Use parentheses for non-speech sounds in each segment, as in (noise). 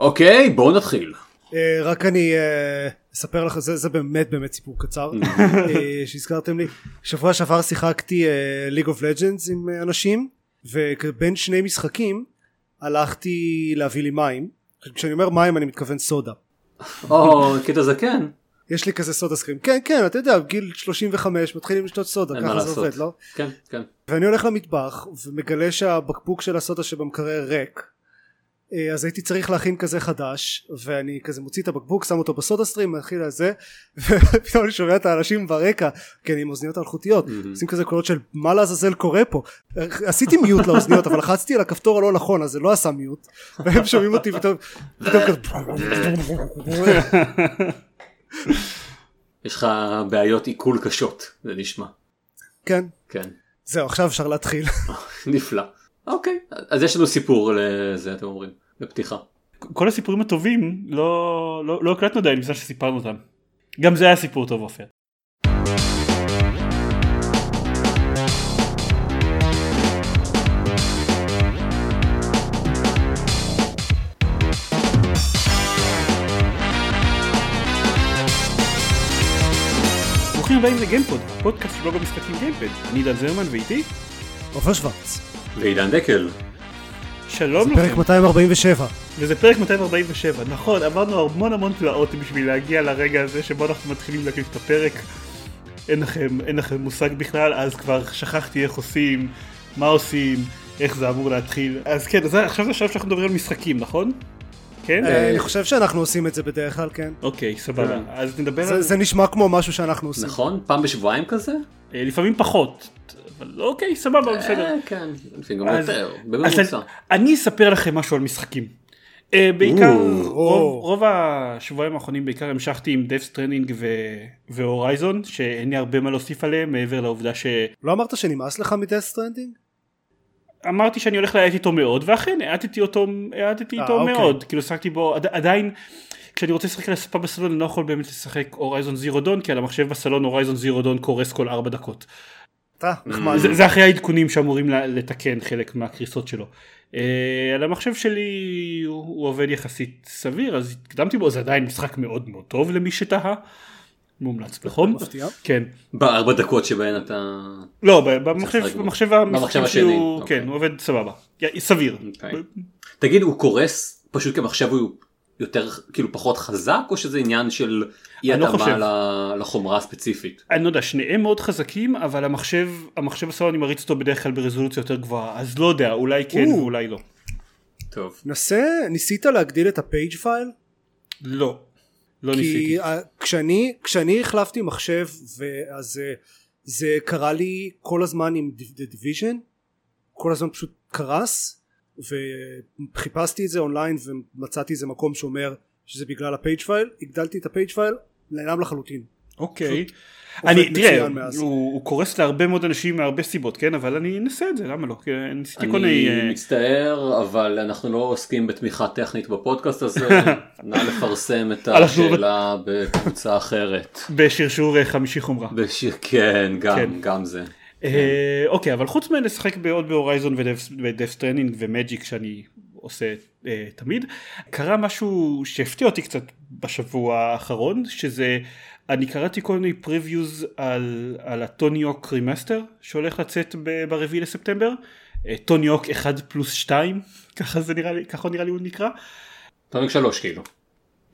אוקיי, בואו נתחיל. אה, רק אני אה, אספר לך, זה, זה באמת באמת סיפור קצר (laughs) אה, שהזכרתם לי. שבוע שעבר שיחקתי ליג אוף לג'אנס עם אנשים ובין שני משחקים הלכתי להביא לי מים. כשאני אומר מים אני מתכוון סודה. או, קטע זקן. יש לי כזה סודה סקרים. כן כן אתה יודע גיל 35 מתחילים לשתות סודה ככה זה. עובד לא? כן, כן. ואני הולך למטבח ומגלה שהבקבוק של הסודה שבמקרר ריק אז הייתי צריך להכין כזה חדש ואני כזה מוציא את הבקבוק שם אותו בסודה סטרים מתחיל לזה (laughs) ופתאום אני שומע את האנשים ברקע אני עם אוזניות אלחוטיות. עושים כזה קולות של מה לעזאזל קורה פה? עשיתי מיוט לאוזניות אבל לחצתי על הכפתור הלא נכון אז זה לא עשה מיוט. והם שומעים אותי פתאום יש לך בעיות עיכול קשות, זה נשמע. כן. כן. זהו עכשיו אפשר להתחיל. (laughs) נפלא. אוקיי, אז יש לנו סיפור לזה, אתם אומרים, בפתיחה. כל הסיפורים הטובים לא, לא, לא הקלטנו עדיין בזמן שסיפרנו אותם. גם זה היה סיפור טוב עופר. ברוכים הבאים לגיימפוד, פודקאסט של בלוג המשחקים גיימפד. אני עידן זרמן ואיתי עופר שוורץ ועידן דקל. שלום זה פרק לכם. 247 וזה פרק 247, נכון, עברנו המון המון תלאות בשביל להגיע לרגע הזה שבו אנחנו מתחילים להקליט את הפרק. אין לכם, אין לכם מושג בכלל, אז כבר שכחתי איך עושים, מה עושים, איך זה אמור להתחיל. אז כן, אז עכשיו זה השלב שאנחנו מדברים על משחקים, נכון? כן? אה, אני חושב שאנחנו עושים את זה בדרך כלל כן אוקיי, סבבה. כן. אז נדבר זה, על... זה נשמע כמו משהו שאנחנו עושים נכון? פעם בשבועיים כזה? אה, לפעמים פחות, אבל אוקיי, סבבה, בסדר. אה, כן, לפעמים גם יותר, בממוצע. אני- אספר לכם משהו על משחקים. אה, בעיקר. רוב, רוב השבועיים האחרונים בעיקר המשכתי עם Death Stranding ו-Horizon, שאין לי הרבה מה להוסיף עליהם, מעבר לעובדה לא אמרת שנמאס לך מ-Death Stranding? שאמרתי שאני הולך להאט איתו מאוד, ואכן האטתי אותו, האטתי אה, איתו אוקיי. מאוד, כאילו שחקתי בו, עד, עדיין, כשאני רוצה לשחק על הספה בסלון אני לא יכול באמת לשחק הורייזון זירו דון, כי על המחשב בסלון הורייזון זירו דון קורס כל 4 דקות. אתה נחמד זה, זה אחרי העדכונים שאמורים ל- לתקן חלק מהקריסות שלו. Uh, על המחשב שלי הוא, הוא עובד יחסית סביר אז התקדמתי בו זה עדיין משחק מאוד מאוד טוב למי שתהה. מומלץ בחום. כן. בארבע דקות שבהן אתה... לא במחשב. במחשב השני, אוקיי. כן הוא עובד סבבה. סביר. אוקיי. תגיד, הוא קורס פשוט כי המחשב הוא יותר, כאילו פחות חזק, או שזה עניין של אי אני לא התאמה חושב. ל- לחומרה הספציפית? אני לא יודע שניהם מאוד חזקים אבל המחשב המחשב הסלון אני מריץ אותו בדרך כלל ברזולוציה יותר גבוהה אז לא יודע אולי כן או. ואולי לא. טוב. נסה ניסית להגדיל את הפייג' פייל? לא. לא כי ניסיתי. כשאני כשאני החלפתי מחשב ואז אה, זה קרה לי כל הזמן עם Division כל הזמן פשוט קרס וחיפשתי את זה אונליין ומצאתי איזה מקום שאומר שזה בגלל ה-page file הגדלתי את ה-page file נעלם לחלוטין אוקיי. אני תראה. הוא, הוא קורס להרבה מאוד אנשים מהרבה סיבות כן אבל אני אנסה את זה למה לא ניסיתי כל אני מיני אה, מצטער, אבל אנחנו לא עוסקים בתמיכה טכנית בפודקאסט הזה. (laughs) נא לפרסם את השאלה בקבוצה אחרת. בשרשור אה, חמישי חומרה. בשיר, כן, כן. גם, גם זה. אה, אוקיי אבל חוץ מלשחק בעוד ב-Horizon ו-Death Stranding ו-Magic שאני עושה אה, תמיד קרה משהו שהפתיע אותי קצת בשבוע האחרון שזה אני קראתי כל מיני previews על, על ה-Tony Hawk remaster שהולך לצאת ברביעי לספטמבר אה, Tony Hawk 1 פלוס 2 (laughs) ככה זה נראה לי ככה נראה לי הוא נקרא פרק שלוש כאילו.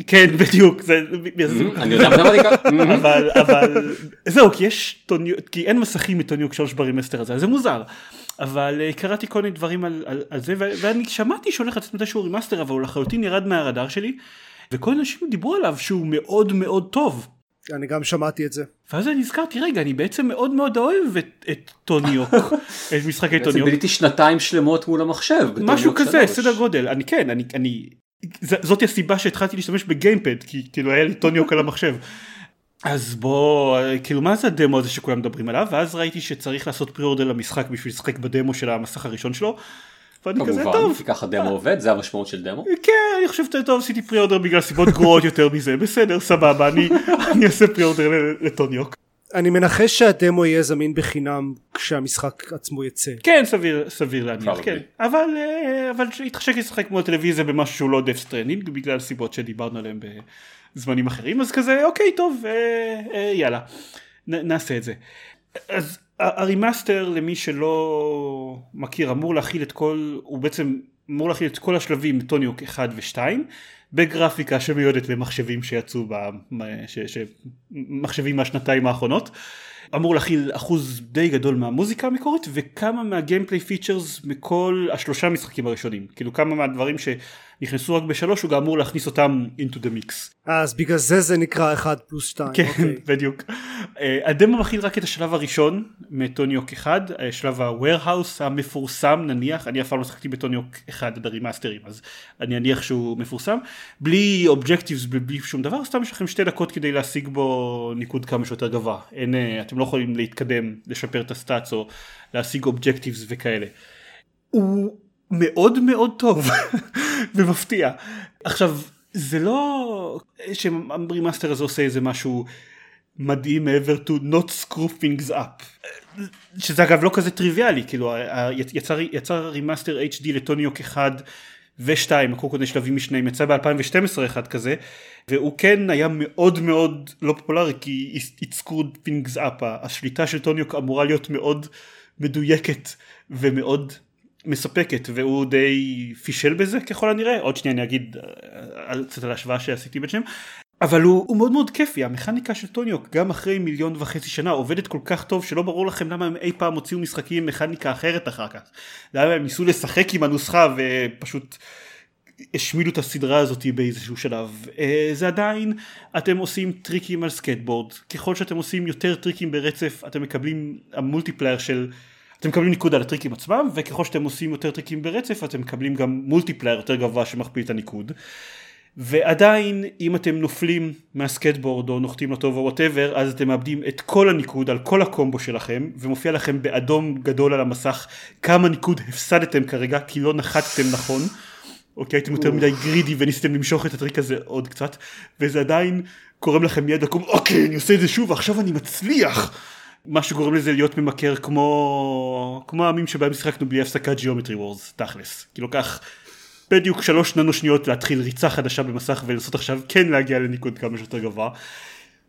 כן בדיוק זה, זה, אני יודע מה אני ככה. אבל אבל זהו כי יש Tony Hawk כי אין מסכים מ Tony Hawk 3 ב remaster הזה אז זה מוזר אבל אה, קראתי כל מיני דברים על, על, על זה ו- ואני שמעתי שהולך לצאת מתישהו remaster אבל הוא לחלוטין ירד מהרדאר שלי וכל אנשים דיברו עליו שהוא מאוד מאוד טוב אני גם שמעתי את זה ואז אני נזכרתי רגע אני בעצם מאוד מאוד אוהב את, את Tony Hawk (laughs) את משחקי בעצם Tony Hawk ביליתי שנתיים שלמות מול המחשב. משהו כזה שלוש. סדר גודל אני כן אני אני זאת הסיבה שהתחלתי להשתמש ב gamepad כי כאילו היה לי Tony Hawk על המחשב. אז בוא כאילו מה זה הדמו הזה שכולם מדברים עליו ואז ראיתי שצריך לעשות pre-order למשחק בשביל לשחק בדמו של המסך הראשון שלו. ואני כזה כמובן, טוב כי ככה דמו עובד, זה המשמעות של דמו. כן אני חושב שזה טוב עשיתי pre-order בגלל סיבות גרועות יותר מזה בסדר סבבה אני אני אעשה pre-order ל- ל Tony Hawk. אני מנחש שהדמו יהיה זמין בחינם כשהמשחק עצמו יצא. כן סביר סביר להניח. כן אבל אה, אבל שיתחשק לשחק מול טלוויזיה במשהו שהוא לא Death Stranding בגלל סיבות שדיברנו עליהם בזמנים אחרים אז כזה אוקיי טוב אה, אה, יאללה נ, נעשה את זה. אז ה remaster למי שלא מכיר אמור להכיל את כל הוא בעצם אמור להכיל את כל השלבים Tony Hawk 1 ו2 בגרפיקה שמיועדת למחשבים שיצאו ש, ש, מחשבים מהשנתיים האחרונות. אמור להכיל אחוז די גדול מהמוזיקה המקורית וכמה מה gameplay features מכל השלושה משחקים הראשונים כאילו כמה מהדברים שנכנסו רק בשלוש הוא גם אמור להכניס אותם into the mix. אז בגלל זה זה נקרא 1 פלוס 2. כן אוקיי. (laughs) בדיוק. אה, הדמו מכיל רק את השלב הראשון מ Tony Hawk 1 אה, שלב ה-warehouse המפורסם נניח אני אף פעם לא שחקתי ב Tony Hawk 1 עד ה remasterים אז אני אניח שהוא מפורסם בלי objectives בלי שום דבר סתם יש לכם שתי דקות כדי להשיג בו ניקוד כמה שיותר גבוה אין אה, אתם לא יכולים להתקדם לשפר את ה stats או להשיג objectives וכאלה. הוא מאוד מאוד טוב (laughs) ומפתיע. עכשיו זה לא שה remaster הזה עושה איזה משהו מדהים מעבר to not screw things up. שזה אגב לא כזה טריוויאלי כאילו יצר, יצר remaster HD ל Tony Hawk 1 ו-2 הקרו קודם שלבים משניהם יצא ב-2012 אחד כזה והוא כן היה מאוד מאוד לא פופולרי כי it screwed things up השליטה של Tony Hawk אמורה להיות מאוד מדויקת ומאוד מספקת והוא די פישל בזה ככל הנראה. עוד שנייה אני אגיד אה, קצת על ההשוואה שעשיתי בין שניהם. אבל הוא, הוא מאוד מאוד כיפי המכניקה של Tony Hawk גם אחרי מיליון וחצי שנה עובדת כל כך טוב שלא ברור לכם למה הם אי פעם הוציאו משחקים עם מכניקה אחרת אחר כך. למה הם ניסו לשחק עם הנוסחה ופשוט השמידו את הסדרה הזאת באיזשהו שלב. אה, זה עדיין אתם עושים טריקים על סקייטבורד. ככל שאתם עושים יותר טריקים ברצף אתם מקבלים ה multiplier של אתם מקבלים ניקוד על הטריקים עצמם וככל שאתם עושים יותר טריקים ברצף אתם מקבלים גם multiplier יותר גבוה שמכפיל את הניקוד. ועדיין אם אתם נופלים מהסקייטבורד או נוחתים לא טוב או whatever אז אתם מאבדים את כל הניקוד על כל הקומבו שלכם ומופיע לכם באדום גדול על המסך כמה ניקוד הפסדתם כרגע כי לא נחתתם נכון. אוקיי הייתם יותר מדי greedy וניסיתם למשוך את הטריק הזה עוד קצת וזה עדיין גורם לכם מיד לקום אוקיי אני עושה את זה שוב ועכשיו אני מצליח מה שגורם לזה להיות ממכר כמו כמו הימים שבהם שיחקנו בלי הפסקה Geometry Wars תכלס כי לוקח בדיוק שלוש ננו שניות להתחיל ריצה חדשה במסך ולנסות עכשיו כן להגיע לניקוד כמה שיותר גבוה.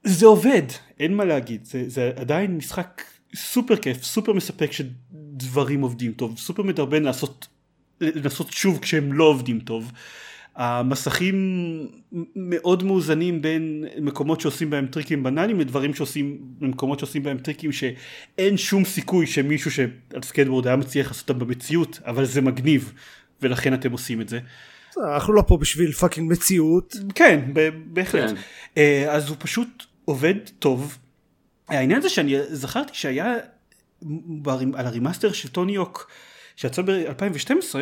זה עובד אין מה להגיד זה, זה עדיין משחק סופר כיף סופר מספק שדברים עובדים טוב סופר מדרבן לעשות לנסות שוב כשהם לא עובדים טוב. המסכים מאוד מאוזנים בין מקומות שעושים בהם טריקים בנאליים לדברים שעושים במקומות שעושים בהם טריקים שאין שום סיכוי שמישהו שעל סקייטבורד היה מצליח לעשות אותם במציאות אבל זה מגניב ולכן אתם עושים את זה. אנחנו לא פה בשביל fucking מציאות. כן בהחלט כן. אה, אז הוא פשוט עובד טוב. העניין זה שאני זכרתי שהיה על ה remaster של Tony Hawk שיצא ב-2012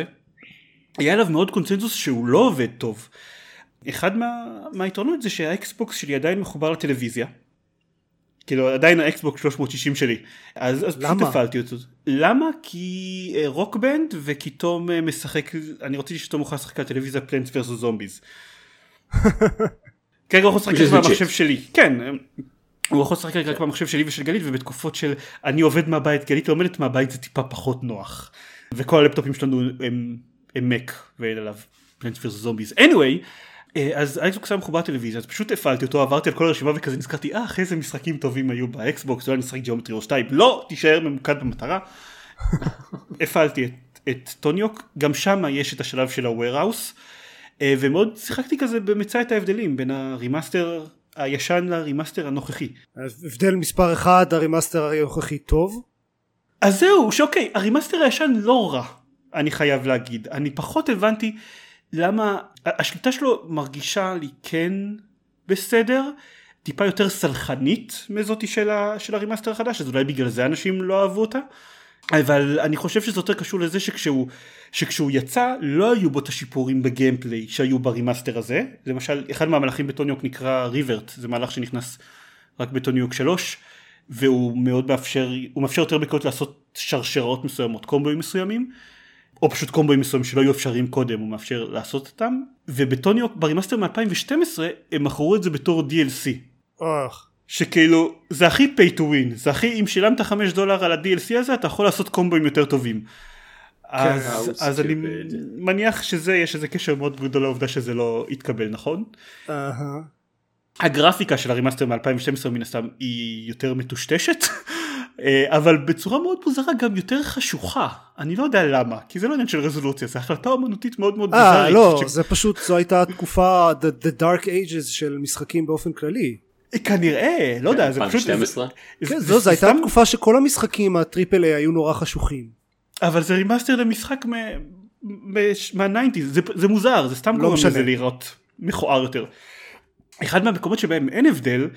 היה עליו מאוד קונצנזוס שהוא לא עובד טוב. אחד מה, מהיתרונות זה שה Xbox שלי עדיין מחובר לטלוויזיה. כאילו עדיין ה Xbox 360 שלי אז, אז פשוט למה? הפעלתי אותו למה כי אה, Rock Band וכי תום אה, משחק אני רציתי שתום יוכל לשחק על טלוויזיה Plants Versus Zombies. כרגע הוא יכול לשחק רק במחשב. שלי כן הוא יכול לשחק רק במחשב שלי ושל גלית ובתקופות של אני עובד מהבית גלית לומדת מהבית זה טיפה פחות נוח וכל הלפטופים שלנו הם, הם Mac ואין עליו Plants Versus Zombies. Anyway אה, אז ה Xbox היה מחובר לטלוויזיה אז פשוט הפעלתי אותו עברתי על כל הרשימה וכזה נזכרתי אה איזה משחקים טובים היו ב Xbox אולי נשחק Geometry Wars 2 לא תישאר ממוקד במטרה. (laughs) הפעלתי את, את Tony Hawk גם שם יש את השלב של ה-warehouse אה, ומאוד שיחקתי כזה במצא את ההבדלים בין ה remaster הישן ל remaster הנוכחי. הבדל מספר אחד ה remaster הנוכחי טוב. אז זהו שאוקיי ה remaster הישן לא רע אני חייב להגיד. אני פחות הבנתי למה השליטה שלו מרגישה לי כן בסדר טיפה יותר סלחנית מזאתי של, ה, של ה remaster החדש אז אולי בגלל זה אנשים לא אהבו אותה. אבל אני חושב שזה יותר קשור לזה שכשהוא, שכשהוא יצא לא היו בו את השיפורים ב gameplay שהיו ב remaster הזה. למשל אחד מהמהלכים בטוני הוק נקרא revert זה מהלך שנכנס רק בטוני הוק 3 והוא מאוד מאפשר הוא מאפשר יותר בקלות לעשות שרשראות מסוימות קומבואים מסוימים או פשוט קומבואים מסוימים שלא היו אפשריים קודם הוא מאפשר לעשות אותם ובטוני הוק ב remaster מ-2012 הם מכרו את זה בתור DLC אוח. שכאילו זה הכי pay to win זה הכי אם שילמת 5 דולר על ה-DLC הזה אתה יכול לעשות קומבוים יותר טובים. אז, How אז אני. מניח שזה יש איזה קשר מאוד גדול לעובדה שזה לא התקבל נכון. אהה. הגרפיקה של ה remaster מ-2012 מן הסתם היא יותר מטושטשת אבל בצורה מאוד מוזרה גם יותר חשוכה אני לא יודע למה כי זה לא עניין של רזולוציה זה החלטה אומנותית מאוד מאוד אה מוזרית. לא ש- זה פשוט זו הייתה התקופה the, the dark ages של משחקים באופן כללי. כנראה לא יודע זה פשוט 2012. כן, זו זו הייתה סתם- תקופה שכל המשחקים ה triple A היו נורא חשוכים. אבל זה remaster למשחק מה nineties זה, זה מוזר זה סתם לא גורם משנה. לזה להיראות מכוער יותר. אחד מהמקומות שבהם אין הבדל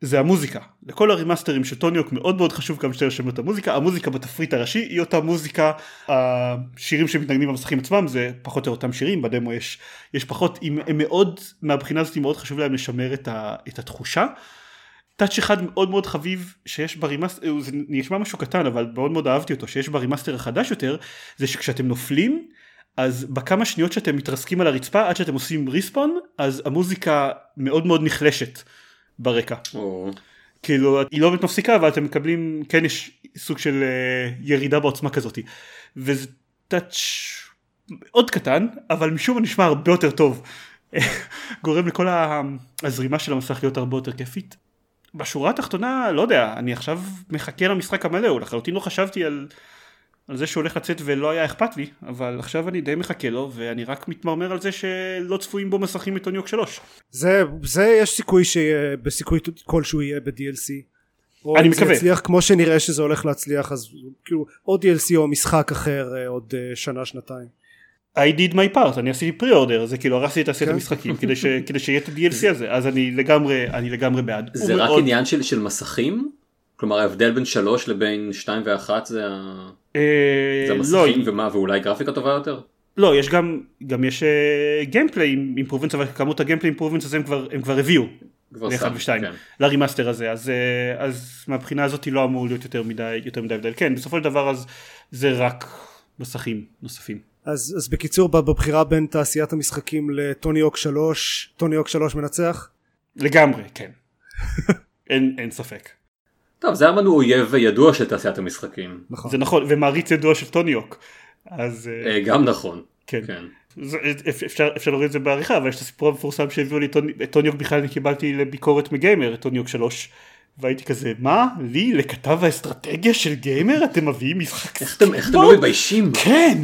זה המוזיקה. לכל הרימאסטרים של טוני הוק מאוד מאוד חשוב כמה שיותר לשמר את המוזיקה. המוזיקה בתפריט הראשי היא אותה מוזיקה. השירים שמתנגנים במסכים עצמם זה פחות או אותם שירים. בדמו יש יש פחות. הם, הם מאוד מהבחינה הזאת מאוד חשוב להם לשמר את, ה, את התחושה. touch אחד מאוד מאוד חביב שיש ב remaster, זה נשמע משהו קטן אבל מאוד מאוד אהבתי אותו שיש ב remaster החדש יותר זה שכשאתם נופלים אז בכמה שניות שאתם מתרסקים על הרצפה עד שאתם עושים respawn אז המוזיקה מאוד מאוד נחלשת ברקע. או- כאילו היא לא באמת מפסיקה אבל אתם מקבלים כן יש סוג של אה, ירידה בעוצמה כזאת וזה touch מאוד קטן אבל משום מה נשמע הרבה יותר טוב. (laughs) גורם לכל הזרימה של המסך להיות הרבה יותר כיפית. בשורה התחתונה לא יודע אני עכשיו מחכה למשחק המלא הוא לחלוטין לא חשבתי על, על זה שהוא הולך לצאת ולא היה אכפת לי אבל עכשיו אני די מחכה לו ואני רק מתמרמר על זה שלא צפויים בו מסכים מטוניוק 3 זה זה יש סיכוי שיהיה בסיכוי כלשהו יהיה ב-DLC. או אני אם זה מקווה. יצליח כמו שנראה שזה הולך להצליח אז כאילו או DLC או משחק אחר אה, עוד אה, שנה שנתיים. I did my part אני עשיתי pre-order זה כאילו הרסתי את תעשיית כן. המשחקים כדי, ש, כדי שיהיה את ה-DLC הזה אז אני לגמרי אני לגמרי בעד. זה רק מאוד- עניין של של מסכים? כלומר ההבדל בין 3 לבין 2 ו-1 זה ה- אה, זה לא, המסכים ומה ואולי גרפיקה טובה יותר? לא יש גם גם יש gameplay improvements אבל כמות ה gameplay improvements הזה הם כבר הם כבר הביאו לאחד ושתיים כן. ל remaster הזה אז אה, אז מהבחינה הזאת לא אמור להיות יותר מדי יותר מדי הבדל כן בסופו של דבר אז זה רק מסכים נוספים. אז, אז בקיצור בבחירה בין תעשיית המשחקים לטוני אוק 3 טוני אוק 3 מנצח לגמרי כן. (laughs) אין אין ספק. טוב זה היה לנו אויב ידוע של תעשיית המשחקים. נכון זה נכון ומעריץ ידוע של טוניוק. אז אה, אה, גם נכון. כן. כן. זה- אפ- אפשר אפשר להוריד את זה בעריכה אבל יש את הסיפור המפורסם שהביאו לי את טוני- את טוניוק בכלל אני קיבלתי לביקורת מגיימר את טוניוק 3 והייתי כזה מה לי לכתב האסטרטגיה של גיימר אתם מביאים משחק איך אתם איך אתם? לא מתביישים? כן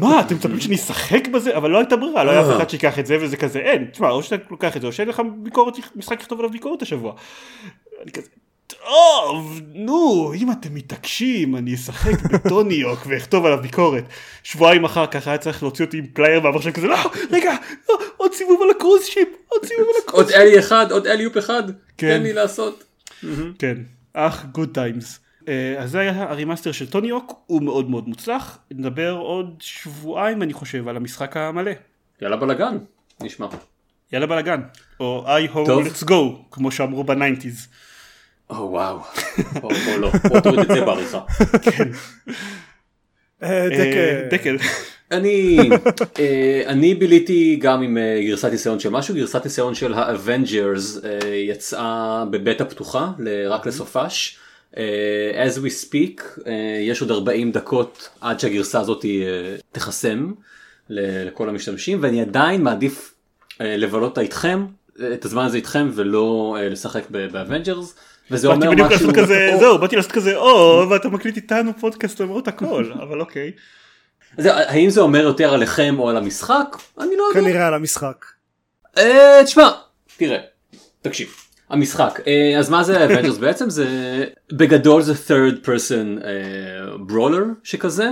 מה אתם מצפים שאני אשחק בזה אבל לא הייתה ברירה לא היה אף. אחד שיקח את זה וזה כזה אין תשמע או שאתה לוקח את זה או שאין לך ביקורת משחק לכתוב עליו ביקורת השבוע. אני כזה טוב נו אם אתם מתעקשים אני אשחק בטוני הוק ואכתוב עליו ביקורת שבועיים אחר כך היה צריך להוציא אותי עם פלייר מהמחשב כזה לא רגע לא, עוד סיבוב על ה cruise ship עוד סיבוב על הקרוז עוד alley אחד עוד alley-oop אחד. כן. תן לי לעשות. כן, אח good times. אז זה היה ה remaster של טוני הוק, הוא מאוד מאוד מוצלח, נדבר עוד שבועיים אני חושב על המשחק המלא. יאללה בלאגן. נשמע. יאללה בלאגן, או hey ho let's go, כמו שאמרו ב nineties. או וואו. או לא. בוא תוריד את זה בעריכה. אה, אה, דקה. דקל. אני אה, אני ביליתי גם עם אה, גרסת ניסיון של משהו גרסת ניסיון של האבנג'רס יצאה בבטא פתוחה ל- רק לסופש. אה, as we speak אה, יש עוד 40 דקות עד שהגרסה הזאת אה, תחסם ל- לכל המשתמשים ואני עדיין מעדיף אה, לבלות איתכם את הזמן הזה איתכם ולא אה, לשחק ב- באבנג'רס וזה באתי אומר משהו לעשות כזה, או- זהו, באתי לעשות כזה, או, ואתה מקליט איתנו פודקאסט למרות הכל, (laughs) אבל אוקיי. זה- האם זה אומר יותר עליכם או על המשחק אני לא יודע. כנראה על המשחק. אה, תשמע, תראה, תקשיב, המשחק, אה, אז מה זה אבנג'רס (laughs) בעצם? זה בגדול זה third person אה, brawler שכזה,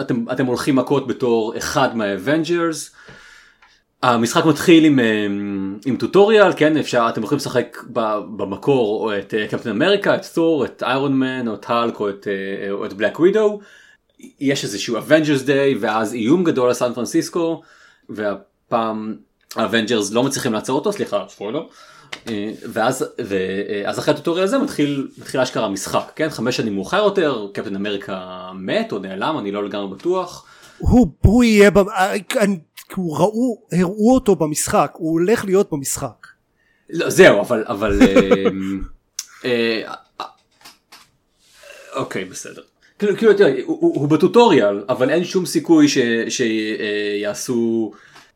אתם, אתם הולכים מכות בתור אחד מהאבנג'רס, המשחק מתחיל עם, אה, עם tutorial, כן, אפשר, אתם יכולים לשחק במקור או את קפטן אמריקה, את תור, את איירון מן, או את האלק או את, אה, את בלק ווידו, יש איזשהו אבנג'רס Day ואז איום גדול על סן פרנסיסקו, והפעם האבנג'רס לא מצליחים לעצור אותו, סליחה, ספוילר. אה, ואז, ואז אחרי ה tutorial הזה מתחיל, מתחיל אשכרה משחק, כן? חמש שנים מאוחר יותר, קפטן אמריקה מת או נעלם, אני לא לגמרי בטוח. הוא יהיה, אה, אני- הוא ראו, הראו אותו במשחק, הוא הולך להיות במשחק. לא, זהו, אבל, אבל, (laughs) אמ, אה, אה, אוקיי בסדר. כאילו, כאילו תראה, הוא, הוא, הוא ב tutorial אבל אין שום סיכוי ש, שיעשו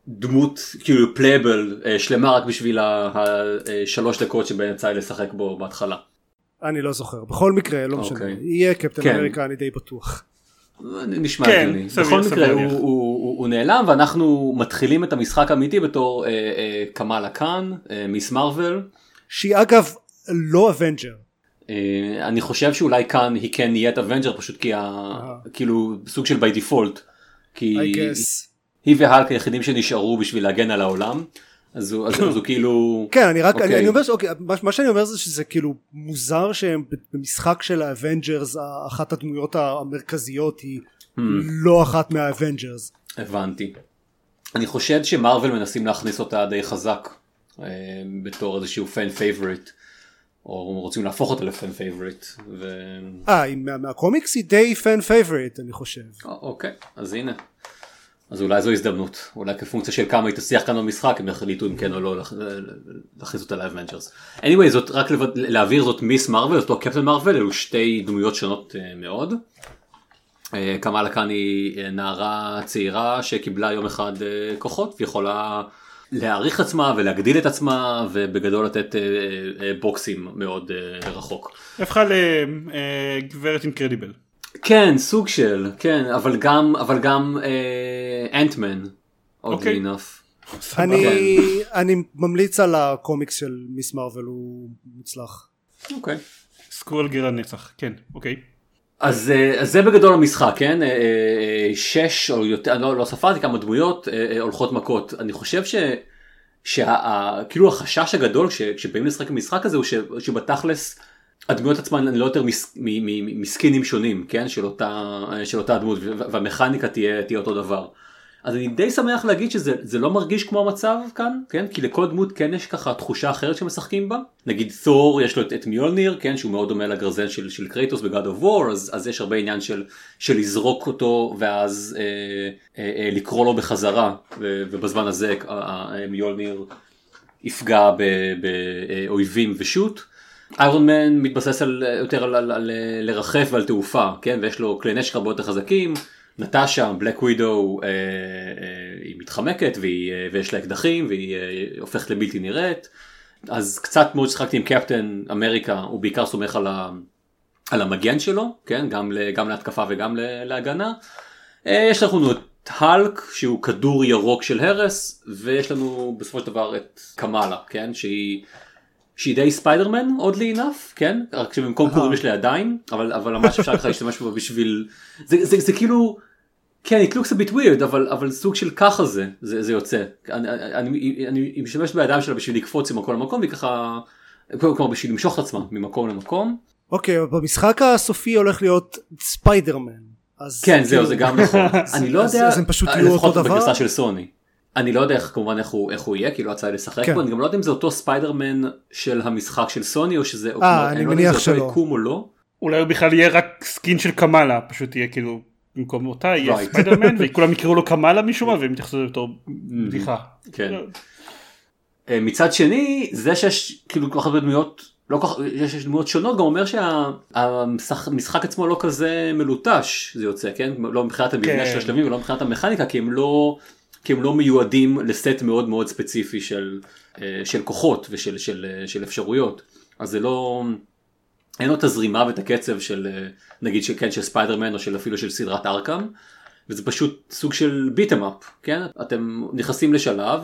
דמות כאילו playable אה, שלמה רק בשביל השלוש דקות שבהן יצא לי לשחק בו בהתחלה. אני לא זוכר בכל מקרה לא משנה אוקיי. יהיה קפטן כן. אמריקה אני די בטוח. נשמע כן, הגיוני. סביר, בכל סביר מקרה הוא, להניח. הוא, הוא, הוא נעלם ואנחנו מתחילים את המשחק האמיתי בתור אה, אה, קמאלה קאן, אה, מיס מרוויל. שהיא אגב לא אבנג'ר. אה, אני חושב שאולי כאן היא כן נהיית אבנג'ר פשוט כי ה... כאילו סוג של by default. כי I guess. היא והאלק היחידים שנשארו בשביל להגן על העולם. אז הוא, אז, אז הוא כאילו... כן אני רק אוקיי. אני, אני אומר שאוקיי מה, מה שאני אומר זה שזה כאילו מוזר שהם במשחק של האבנג'רס אחת הדמויות המרכזיות היא Hmm. לא אחת מהאבנג'רס. הבנתי. אני חושד שמרוויל מנסים להכניס אותה די חזק אה, בתור איזשהו fan favorite. או רוצים להפוך אותה ל fan favorite. ו... אה מה, מהקומיקס היא די fan favorite אני חושב. אוקיי אז הנה. אז אולי זו הזדמנות אולי כפונקציה של כמה היא תצליח כאן במשחק הם יחליטו אם כן או לא להכ- להכניס אותה לאבנג'רס. anyway זאת רק לבד- להעביר זאת מיס מרוויל אותו קפטן מרוויל אלו שתי דמויות שונות אה, מאוד. אה, קמאלה כאן היא אה, נערה צעירה שקיבלה יום אחד כוחות ויכולה להעריך עצמה ולהגדיל את עצמה ובגדול לתת בוקסים מאוד רחוק. הפכה לגברת אינקרדיבל. כן סוג של כן אבל גם אבל גם אה, אנטמן. אוקיי. oddly enough. אני אני ממליץ על הקומיקס של מיס מרוויל הוא מוצלח. אוקיי. סקרול גר הנצח כן אוקיי. אז, אה, אז זה בגדול המשחק כן אה, אה, שש או יותר אני לא, לא ספרתי כמה דמויות אה, אה, הולכות מכות אני חושב ש... שכאילו החשש הגדול כש- כשבאים לשחק במשחק הזה הוא ש, שבתכלס הדמויות עצמן הן לא יותר מס, מ, מ, מסקינים שונים כן של אותה של אותה דמות והמכניקה תהיה תהיה אותו דבר. אז אני די שמח להגיד שזה זה לא מרגיש כמו המצב כאן כן כי לכל דמות כן יש ככה תחושה אחרת שמשחקים בה נגיד תור יש לו את, את מיולניר כן שהוא מאוד דומה לגרזן של, של קרייטוס בגד אוף וור אז, אז יש הרבה עניין של, של לזרוק אותו ואז אה, אה, אה, לקרוא לו בחזרה ו, ובזמן הזה אה, אה, מיולניר יפגע ב- באויבים ושות'. איירון מן מתבסס על, יותר על, על, על אה, לרחף ועל תעופה, כן? ויש לו כלי נשק הרבה יותר חזקים. נטשה, בלק ווידו, אה, אה, היא מתחמקת והיא, אה, ויש לה אקדחים והיא אה, הופכת לבלתי נראית. אז קצת מאוד שחקתי עם קפטן אמריקה, הוא בעיקר סומך על, ה, על המגן שלו, כן? גם, ל, גם להתקפה וגם ל- להגנה. אה, יש לנו את האלק שהוא כדור ירוק של הרס ויש לנו בסופו של דבר את קמאלה כן שהיא שהיא די ספיידרמן אודלי אינף כן רק שבמקום קורים יש לה ידיים אבל אבל ממש אפשר ככה להשתמש בו בשביל זה, זה, זה כאילו כן it looks a bit weird אבל אבל סוג של ככה זה זה, זה יוצא אני, אני, אני, משתמש בידיים שלה בשביל לקפוץ ממקום למקום והיא ככה כלומר בשביל למשוך את עצמה ממקום למקום אוקיי אבל במשחק הסופי הולך להיות ספיידרמן. אז כן כאילו- זהו זה גם נכון (laughs) אני לא יודע אז הם אה, דבר? בגרסה של סוני. אני לא יודע איך כמובן איך הוא איך הוא יהיה כי לא יצא לי לשחק כן. בו אני גם לא יודע אם זה אותו ספיידרמן של המשחק של סוני או שזה או אה, כמו- אני לא יודע אם מניח זה אותו שלא. יקום או לא. אולי הוא בכלל יהיה רק skin של קמאלה פשוט יהיה כאילו במקום אותה יהיה Right. ספיידרמן (laughs) וכולם יקראו לו קמאלה משום מה והם יתייחסו לזה בתור בדיחה. כן. אה, מצד שני זה שיש כאילו כל כך הרבה דמויות לא כל כך יש יש דמויות שונות גם אומר שהמשחק עצמו לא כזה מלוטש זה יוצא כן לא מבחינת המבנה כן. של השלבים ולא מבחינת המכניקה כי הם לא כי הם לא מיועדים לסט מאוד מאוד ספציפי של אה, של כוחות ושל של, אה, של אפשרויות אז זה לא אין לו את הזרימה ואת הקצב של אה, נגיד של כן של ספיידרמן או של אפילו של סדרת ארכם. וזה פשוט סוג של ביטם אפ, כן? אתם נכנסים לשלב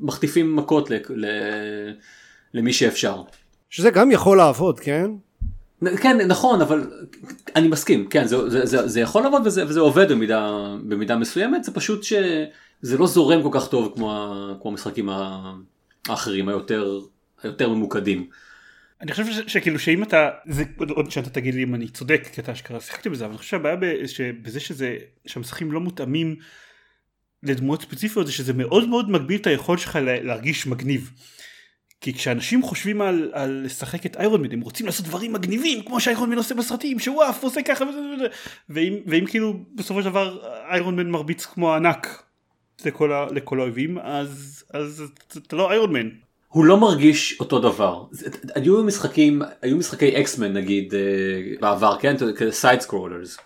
ומחטיפים מכות ל- ל- למי שאפשר. שזה גם יכול לעבוד כן? כן נכון אבל אני מסכים כן זה, זה, זה, זה יכול לעבוד וזה, וזה עובד במידה, במידה מסוימת זה פשוט שזה לא זורם כל כך טוב כמו, כמו המשחקים האחרים היותר, היותר ממוקדים. אני חושב שכאילו שאם אתה זה עוד- עוד שאתה תגיד לי אם אני צודק כי אתה אשכרה שיחקתי בזה אבל אני חושב שהבעיה בזה שזה שהמשחקים לא מותאמים לדמויות ספציפיות זה שזה מאוד מאוד מגביל את היכולת שלך לה- להרגיש מגניב. כי כשאנשים חושבים על, על לשחק את איירון מן הם רוצים לעשות דברים מגניבים כמו שאיירון מן עושה בסרטים שהוא עף עושה ככה וזה וזה ואם, ואם כאילו בסופו של דבר איירון מן מרביץ כמו ענק לכל, ה, לכל האויבים אז, אז אתה לא איירון מן הוא לא מרגיש אותו דבר. היו משחקים, היו משחקי אקסמן נגיד אה, בעבר, כן? side scrollers.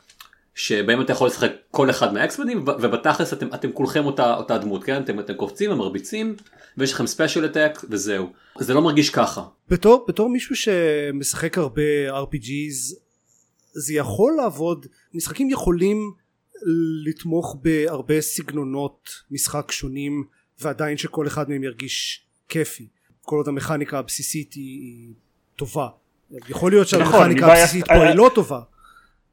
שבהם אתה יכול לשחק כל אחד מהאקסמנים וב- ובתכלס אתם, אתם כולכם אותה, אותה דמות, כן? אתם, אתם קופצים ומרביצים ויש לכם special attack וזהו. זה לא מרגיש ככה. בתור, בתור מישהו שמשחק הרבה RPGs זה יכול לעבוד משחקים יכולים לתמוך בהרבה סגנונות משחק שונים ועדיין שכל אחד מהם ירגיש כיפי כל עוד המכניקה הבסיסית היא, היא טובה יכול להיות נכון, שהמכניקה בעיה- הבסיסית פה היא לא טובה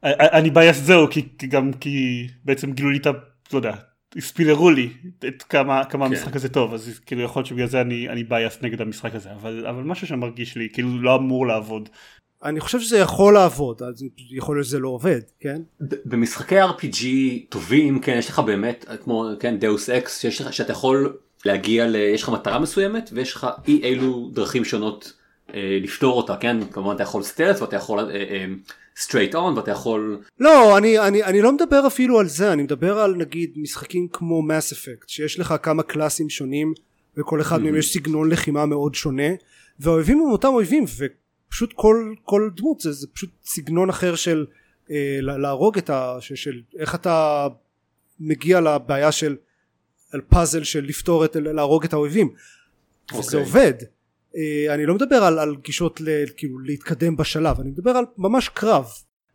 אני biased זהו כי כי גם כי בעצם גילו לי את ה... לא יודע, ספיילרו לי את כמה כמה כן. המשחק הזה טוב אז כאילו יכול להיות שבגלל זה אני אני biased נגד המשחק הזה אבל אבל משהו שם מרגיש לי כאילו לא אמור לעבוד. אני חושב שזה יכול לעבוד אז יכול להיות שזה לא עובד כן במשחקי RPG טובים כן יש לך באמת כמו כן דאוס אקס שיש לך שאתה יכול להגיע ל... יש לך מטרה מסוימת ויש לך אי אילו דרכים שונות לפתור אותה כן? כמובן אתה יכול stealth ואתה יכול straight on ואתה יכול לא אני, אני, אני לא מדבר אפילו על זה אני מדבר על נגיד משחקים כמו מס אפקט שיש לך כמה קלאסים שונים וכל אחד מהם יש סגנון לחימה מאוד שונה והאויבים הם אותם אויבים ופשוט כל, כל דמות זה, זה פשוט סגנון אחר של אה, לה- להרוג את ה... של, של איך אתה מגיע לבעיה של על פאזל של לפתור את להרוג את האויבים. וזה אוקיי. עובד. אה, אני לא מדבר על, על גישות ל, כאילו להתקדם בשלב אני מדבר על ממש קרב.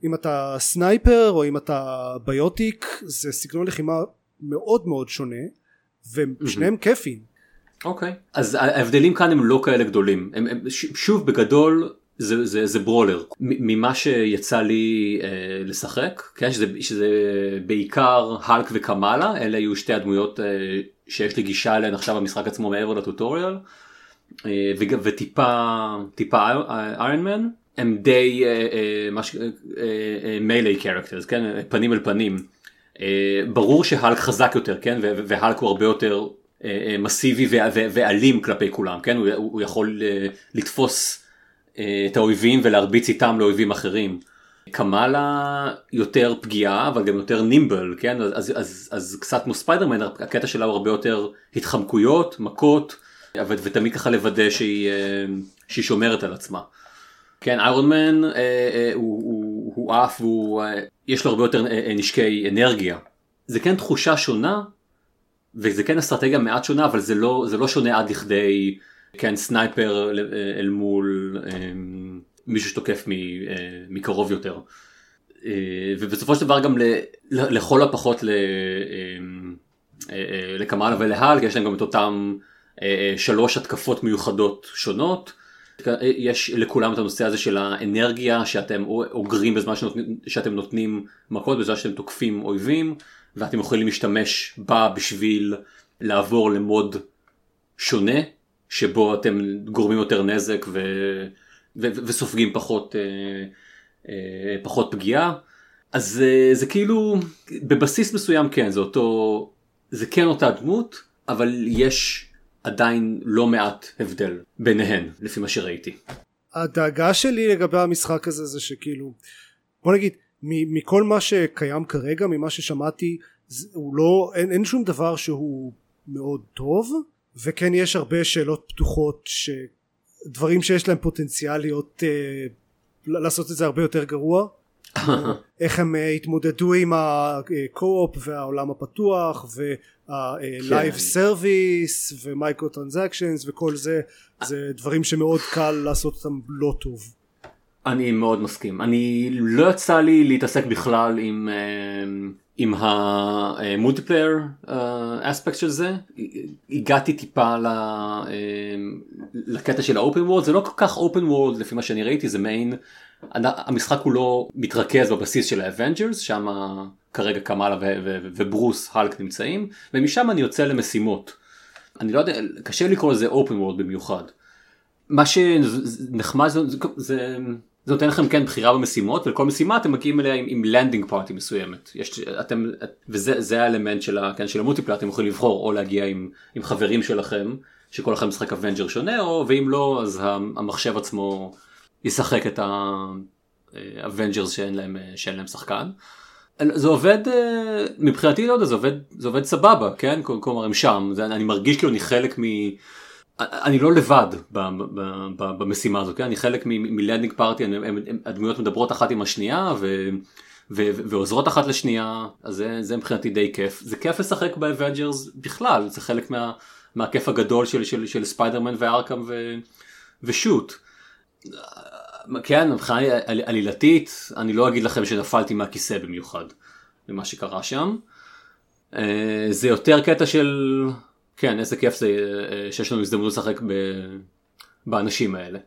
אם אתה סנייפר או אם אתה ביוטיק זה סגנון לחימה מאוד מאוד שונה ושניהם כיפים אוקיי. אז ההבדלים כאן הם לא כאלה גדולים. הם, הם שוב בגדול זה, זה, זה ברולר. ממה שיצא לי אה, לשחק כן שזה, שזה בעיקר האלק וקמאלה אלה היו שתי הדמויות אה, שיש לי גישה אליהן עכשיו במשחק עצמו מעבר לטוטוריאל אה, וטיפה טיפה איירון מן הם די אה, אה, מיילי קרקטרס כן פנים אל פנים. ברור שהאלק חזק יותר כן ו- ו- והאלק הוא הרבה יותר מסיבי ואלים כלפי כולם כן הוא, יכול לתפוס את האויבים ולהרביץ איתם לאויבים אחרים. קמאלה יותר פגיעה אבל גם יותר נימבל כן אז, אז, אז, אז קצת כמו ספיידרמן הקטע שלה הוא הרבה יותר התחמקויות מכות ותמיד ככה לוודא שהיא, אה, שהיא שומרת על עצמה. כן איירון מן אה, אה, הוא, עף אה, יש לו הרבה יותר אה, אה, נשקי אנרגיה. זה כן תחושה שונה וזה כן אסטרטגיה מעט שונה אבל זה לא זה לא שונה עד לכדי כן סנייפר אל, אה, אל מול אה, מישהו שתוקף מ, אה, מקרוב יותר. ובסופו של דבר גם לכל הפחות ל, אה, אה, לקמאלה ולהאלק יש להם גם את אותם שלוש התקפות מיוחדות שונות. יש לכולם את הנושא הזה של האנרגיה שאתם אוגרים בזמן שנותנים, שאתם נותנים מכות בזמן שאתם תוקפים אויבים ואתם יכולים להשתמש בה בשביל לעבור למוד שונה שבו אתם גורמים יותר נזק ו, ו, ו, וסופגים פחות, אה, אה, פחות פגיעה. אז זה, זה כאילו בבסיס מסוים כן זה אותו זה כן אותה דמות אבל יש עדיין לא מעט הבדל ביניהן לפי מה שראיתי. הדאגה שלי לגבי המשחק הזה זה שכאילו בוא נגיד מכל מה שקיים כרגע ממה ששמעתי הוא לא אין, אין שום דבר שהוא מאוד טוב וכן יש הרבה שאלות פתוחות שדברים שיש להם פוטנציאל להיות אה, לעשות את זה הרבה יותר גרוע (laughs) איך הם אה, התמודדו עם ה co-op והעולם הפתוח וה-live service ו microtransactions וכל זה זה דברים שמאוד קל לעשות אותם לא טוב. אני מאוד מסכים. אני לא יצא לי להתעסק בכלל עם אה, עם ה multiplayer aspect של זה. הגעתי טיפה ל- אה, לקטע של ה open world זה לא כל כך open world לפי מה שאני ראיתי זה מעין המשחק הוא לא מתרכז בבסיס של האבנג'רס שם כרגע קמאלה וברוס האלק נמצאים ומשם אני יוצא למשימות. אני לא יודע קשה לקרוא לזה open world במיוחד. מה שנחמד זה, זה, זה, נותן לכם כן בחירה במשימות ולכל משימה אתם מגיעים אליה עם, עם landing party מסוימת יש אתם וזה זה האלמנט של, כן, של ה multiplayer אתם יכולים לבחור או להגיע עם, עם חברים שלכם שכל אחד משחק אבנג'ר שונה או ואם לא אז המחשב עצמו ישחק את האבנג'רס שאין להם שאין להם שחקן. זה עובד אה, מבחינתי לא יודע זה עובד זה עובד סבבה כן כלומר הם שם זה, אני מרגיש כאילו אני חלק מ... אני לא לבד ב- ב- ב- במשימה הזאת, כן? אני חלק מ landing party, הדמויות מדברות אחת עם השנייה ו- ו- ועוזרות אחת לשנייה, אז זה, זה מבחינתי די כיף. זה כיף לשחק באבנג'רס בכלל, זה חלק מה, מהכיף הגדול של, של, של ספיידרמן וארקאם ו- ושות'. כן, מבחינה על- עלילתית, אני לא אגיד לכם שנפלתי מהכיסא במיוחד ממה שקרה שם. אה, זה יותר קטע של, כן, איזה כיף זה אה, שיש לנו הזדמנות לשחק ב- באנשים האלה.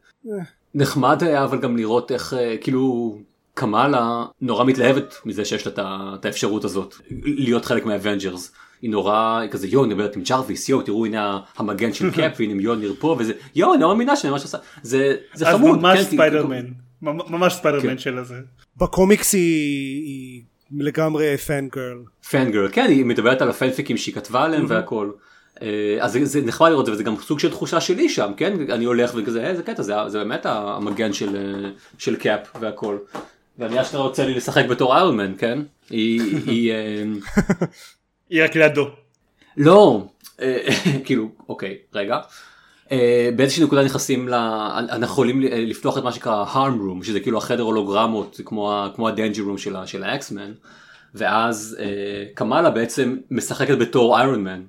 נחמד היה אבל גם לראות איך, אה, כאילו, קמאלה נורא מתלהבת מזה שיש לה את האפשרות הזאת להיות חלק מהאבנג'רס. היא נורא היא כזה יואו אני מדברת עם ג'רוויס יואו תראו הנה המגן של קאפ והנה מיולניר פה וזה יואו אני לא מאמינה שאני ממש עושה זה זה אז חמוד. ממש כן, ספיידרמן. ממש ספיידרמן כן. של הזה. בקומיקס היא, היא לגמרי פן גרל פנגרל כן היא מדברת על ה fanfics שהיא כתבה עליהם והכל. אה, אז זה, זה נחמד לראות את זה וזה גם סוג של תחושה שלי שם כן אני הולך וכזה איזה קטע זה, זה באמת המגן של, אה, של Cap והכל. ואני אשכרה רוצה לי לשחק בתור Iron Man כן היא, היא אה, (laughs) היא רק לידו. לא אה, (laughs) כאילו אוקיי רגע. אה, באיזושהי נקודה נכנסים ל... אנחנו יכולים אה, לפתוח את מה שנקרא HARM room שזה כאילו החדר הולוגרמות כמו, ה- כמו ה Danger Room של, ה X-Men ואז קמאלה בעצם משחקת בתור איירון מן.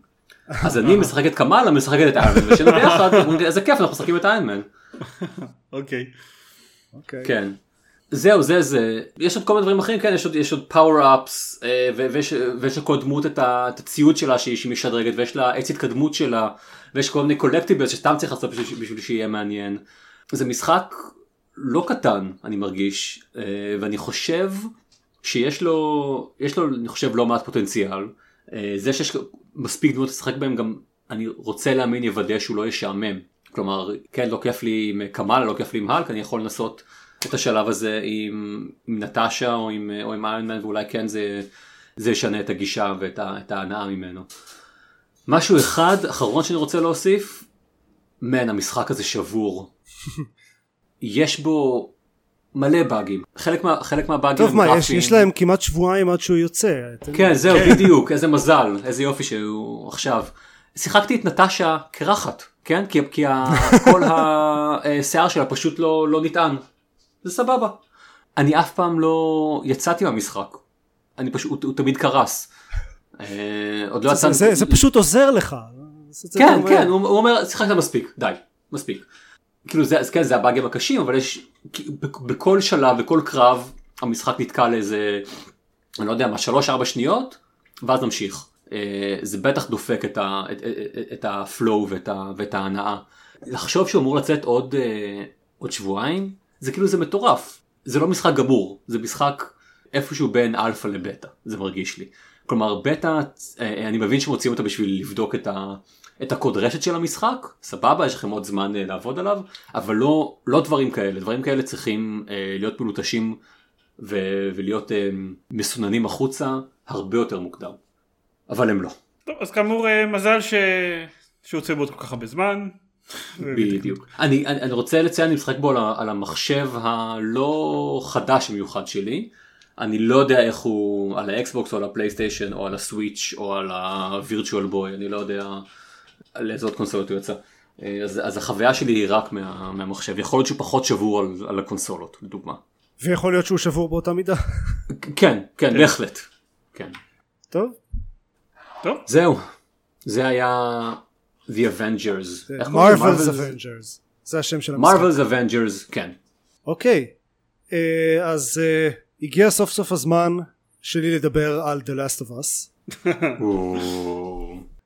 אז אני משחק את קמאלה משחקת את איירון מן ושאנו ביחד (laughs) איזה כיף אנחנו משחקים את איירון מן. אוקיי. כן. זהו זה זה. יש עוד כל מיני דברים אחרים כן יש עוד יש עוד פאוור אפס ויש ויש לכל דמות את את הציוד שלה שהיא שהיא משדרגת ויש לה עץ התקדמות שלה ויש כל מיני קולקטיבלס שסתם צריך לעשות בשביל, בשביל שיהיה מעניין. זה משחק לא קטן אני מרגיש אה, ואני חושב שיש לו יש לו אני חושב לא מעט פוטנציאל. אה, זה שיש מספיק דמות לשחק בהם גם אני רוצה להאמין יוודא שהוא לא ישעמם. כלומר כן לא כיף לי עם קמאלה לא כיף לי עם האלק אני יכול לנסות את השלב הזה עם, עם נטשה או עם, או עם איינמן ואולי כן זה, זה ישנה את הגישה ואת ההנאה ממנו. משהו אחד אחרון שאני רוצה להוסיף, מן המשחק הזה שבור. (laughs) יש בו מלא באגים, חלק, מה, חלק מהבאגים טוב הם מה גרפיים. יש להם כמעט שבועיים עד שהוא יוצא. כן זהו בדיוק איזה מזל איזה יופי שהוא עכשיו. שיחקתי את נטשה קרחת כן כי, כי ה, כל (laughs) השיער שלה פשוט לא, לא נטען. זה סבבה. אני אף פעם לא יצאתי מהמשחק. אני פשוט הוא, הוא תמיד קרס. אה, עוד לא זה- יצאנו. זה זה פשוט עוזר לך. זה כן. כן הוא, הוא אומר שיחקת מספיק די מספיק. כאילו זה כן זה הבאגים הקשים אבל יש בכ- בכל שלב בכל קרב המשחק נתקע לאיזה אני לא יודע מה שלוש ארבע שניות ואז נמשיך. אה, זה בטח דופק את, ה, את, את, את הפלואו ואת, ואת ההנאה. לחשוב שהוא אמור לצאת עוד, אה, עוד שבועיים זה כאילו זה מטורף. זה לא משחק גמור זה משחק איפשהו בין אלפא לבטא זה מרגיש לי. כלומר בטא אה, אני מבין שמוציאים אותה בשביל לבדוק את, ה, את הקוד רשת של המשחק סבבה יש לכם עוד זמן אה, לעבוד עליו אבל לא לא דברים כאלה דברים כאלה צריכים אה, להיות מלוטשים ו- ולהיות אה, מסוננים החוצה הרבה יותר מוקדם. אבל הם לא. טוב אז כאמור אה, מזל ש... שהוא יוצא בעוד כל כך הרבה זמן. בדיוק. אני, אני, אני רוצה לציין אני משחק בו על, על המחשב הלא חדש במיוחד שלי. אני לא יודע איך הוא על האקסבוקס או על הפלייסטיישן או על הסוויץ' או על הווירטואל בוי אני לא יודע על איזה עוד קונסולות הוא יצא. אה, אז, אז החוויה שלי היא רק מה, מהמחשב יכול להיות שהוא פחות שבור על, על הקונסולות לדוגמה. ויכול להיות שהוא שבור באותה מידה. (laughs) כן כן בהחלט. כן. טוב. טוב זהו. זה היה The Avengers. Marvel's Marvel's- Avengers. זה השם של המשחק. Marvel's Avengers כן. אוקיי. אה, אז אה, הגיע סוף סוף הזמן שלי לדבר על The Last of Us. (laughs)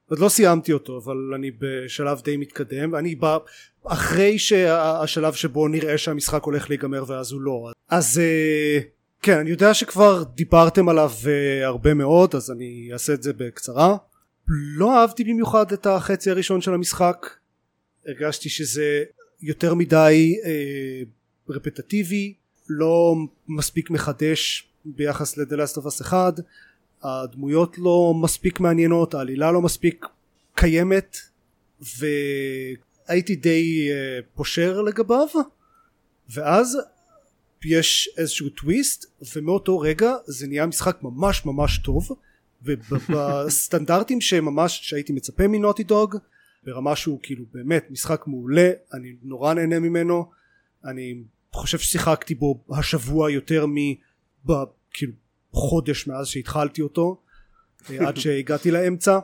עוד לא סיימתי אותו אבל אני בשלב די מתקדם אני בא אחרי שהשלב שבו נראה שהמשחק הולך להיגמר ואז הוא לא אז אה, כן אני יודע שכבר דיברתם עליו הרבה מאוד אז אני אעשה את זה בקצרה לא אהבתי במיוחד את החצי הראשון של המשחק. הרגשתי שזה יותר מדי אה, רפטטיבי לא מספיק מחדש ביחס Us 1 הדמויות לא מספיק מעניינות העלילה לא מספיק קיימת והייתי די uh, פושר לגביו. ואז יש איזשהו טוויסט ומאותו רגע זה נהיה משחק ממש ממש טוב ובסטנדרטים שממש שהייתי מצפה מנוטי דוג ברמה שהוא כאילו באמת משחק מעולה אני נורא נהנה ממנו אני חושב ששיחקתי בו השבוע יותר מ... כאילו מאז שהתחלתי אותו אה, עד שהגעתי לאמצע.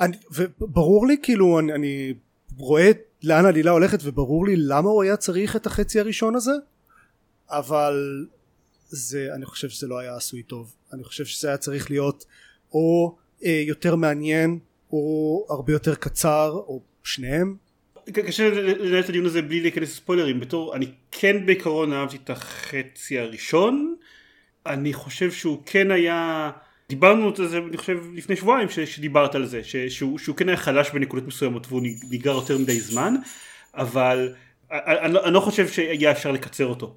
אני, וברור לי כאילו אני, אני רואה לאן העלילה הולכת וברור לי למה הוא היה צריך את החצי הראשון הזה אבל זה אני חושב שזה לא היה עשוי טוב. אני חושב שזה היה צריך להיות או אה, יותר מעניין או הרבה יותר קצר או שניהם? קשה לנהל את הדיון הזה בלי להיכנס לספוילרים. בתור אני כן בעיקרון אהבתי את החצי הראשון. אני חושב שהוא כן היה דיברנו על זה אני חושב לפני שבועיים ש, שדיברת על זה ש, שהוא, שהוא כן היה חלש בנקודות מסוימות והוא ניגר יותר מדי זמן אבל אני, אני, אני לא חושב שהיה אפשר לקצר אותו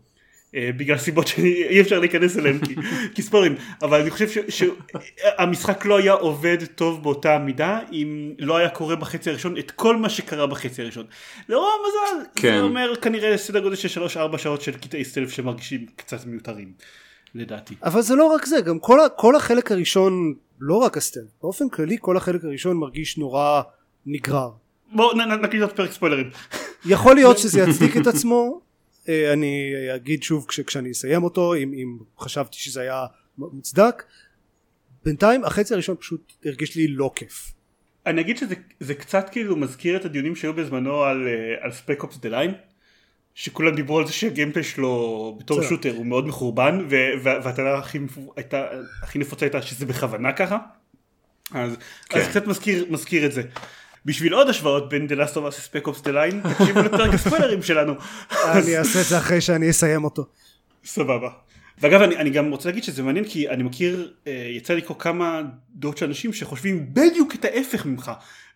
בגלל סיבות שאי אפשר להיכנס אליהם כי, (laughs) כי ספורים אבל אני חושב שהמשחק לא היה עובד טוב באותה מידה אם לא היה קורה בחצי הראשון את כל מה שקרה בחצי הראשון. לרוע המזל כן. זה אומר כנראה סדר גודל של 3-4 שעות של קטעי סטלף שמרגישים קצת מיותרים לדעתי. אבל זה לא רק זה גם כל, כל החלק הראשון לא רק הסטלף באופן כללי כל החלק הראשון מרגיש נורא נגרר. בואו נקליט עוד פרק ספוילרים. יכול להיות שזה יצדיק את עצמו אה, אני אגיד שוב כש, כשאני אסיים אותו אם, אם חשבתי שזה היה מוצדק. בינתיים החצי הראשון פשוט הרגיש לי לא כיף. אני אגיד שזה קצת כאילו מזכיר את הדיונים שהיו בזמנו על, אה, על Spec Ops: The Line שכולם דיברו על זה שה gameplay שלו בתור שוטר הוא מאוד מחורבן והטענה הכי, הכי נפוצה הייתה שזה בכוונה ככה. אז, כן. אז קצת מזכיר, מזכיר את זה בשביל עוד השוואות בין The Last of Us Spec Ops The Line תקשיבו לפרק הספוילרים שלנו. אני אעשה את זה אחרי שאני אסיים אותו. סבבה. ואגב אני, אני גם רוצה להגיד שזה מעניין כי אני מכיר אה, יצא לי לקרוא כמה דעות של אנשים שחושבים בדיוק את ההפך ממך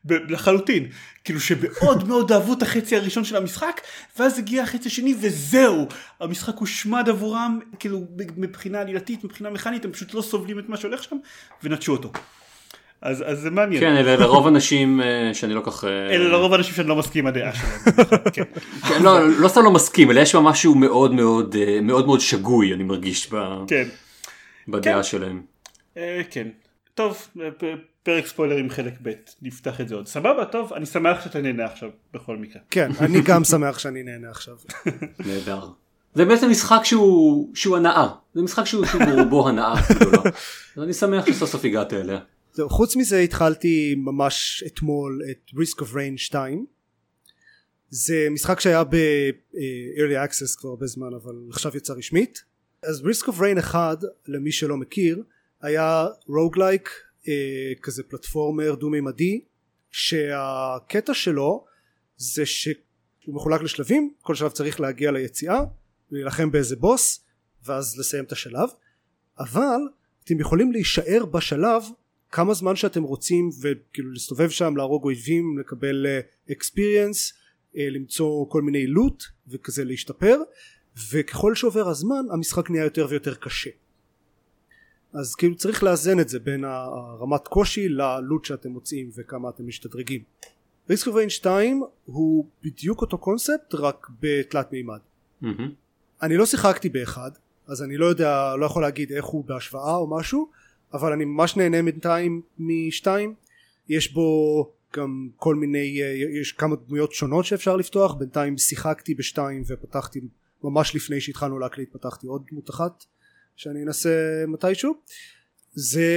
לחלוטין כאילו שמאוד (laughs) מאוד אהבו את החצי הראשון של המשחק ואז הגיע החצי השני וזהו המשחק הושמד עבורם כאילו מבחינה עלילתית מבחינה מכנית הם פשוט לא סובלים את מה שהולך שם ונטשו אותו. אז, אז זה מעניין. כן, אלה לרוב אנשים אה, שאני לא כך... אה, אלה לרוב אנשים שאני לא מסכים עם הדעה שלהם. כן. (laughs) כן, לא, לא סתם לא מסכים, אלא יש בה משהו מאוד מאוד אה, מאוד מאוד שגוי, אני מרגיש, ב... כן. בדעה כן. שלהם. כן. טוב, פרק ספוילרים חלק ב', נפתח את זה עוד. סבבה, טוב, אני שמח שאתה נהנה עכשיו, בכל מקרה. כן, אני גם שמח שאני נהנה עכשיו. (laughs) נהדר. זה בעצם משחק שהוא, שהוא הנאה, זה משחק שהוא, שהוא ברובו הנאה גדולה. (laughs) אז אני שמח שסוף סוף הגעת אליה. זהו, חוץ מזה התחלתי ממש אתמול את Risk of Rain 2 זה משחק שהיה ב-early access כבר הרבה זמן אבל עכשיו יצא רשמית. אז Risk of Rain 1 למי שלא מכיר היה רוגלייק אה, כזה פלטפורמר דו מימדי שהקטע שלו זה שהוא מחולק לשלבים כל שלב צריך להגיע ליציאה להילחם באיזה בוס ואז לסיים את השלב. אבל אתם יכולים להישאר בשלב כמה זמן שאתם רוצים וכאילו להסתובב שם להרוג אויבים לקבל אקספיריאנס uh, uh, למצוא כל מיני לוט וכזה להשתפר וככל שעובר הזמן המשחק נהיה יותר ויותר קשה. אז כאילו צריך לאזן את זה בין הרמת קושי ללוט שאתם מוצאים וכמה אתם משתדרגים. ריסק אוף ריין 2 הוא בדיוק אותו קונספט רק בתלת מימד. mm-hmm. אני לא שיחקתי באחד אז אני לא יודע לא יכול להגיד איך הוא בהשוואה או משהו אבל אני ממש נהנה בינתיים משתיים. יש בו גם כל מיני יש כמה דמויות שונות שאפשר לפתוח. בינתיים שיחקתי בשתיים ופתחתי ממש לפני שהתחלנו להקליט פתחתי עוד דמות אחת שאני אנסה מתישהו. זה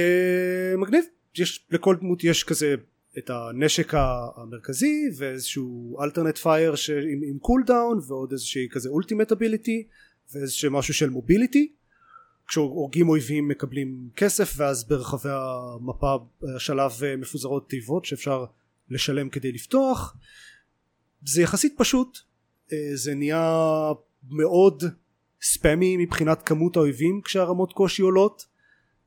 מגניב. יש לכל דמות יש כזה את הנשק המרכזי ואיזשהו alternate fire עם, עם cooldown ועוד איזושהי כזה ultimate ability ואיזשהו משהו של mobility כשהורגים אויבים מקבלים כסף ואז ברחבי המפה השלב אה, מפוזרות תיבות שאפשר לשלם כדי לפתוח. זה יחסית פשוט. אה, זה נהיה מאוד spammy מבחינת כמות האויבים כשהרמות קושי עולות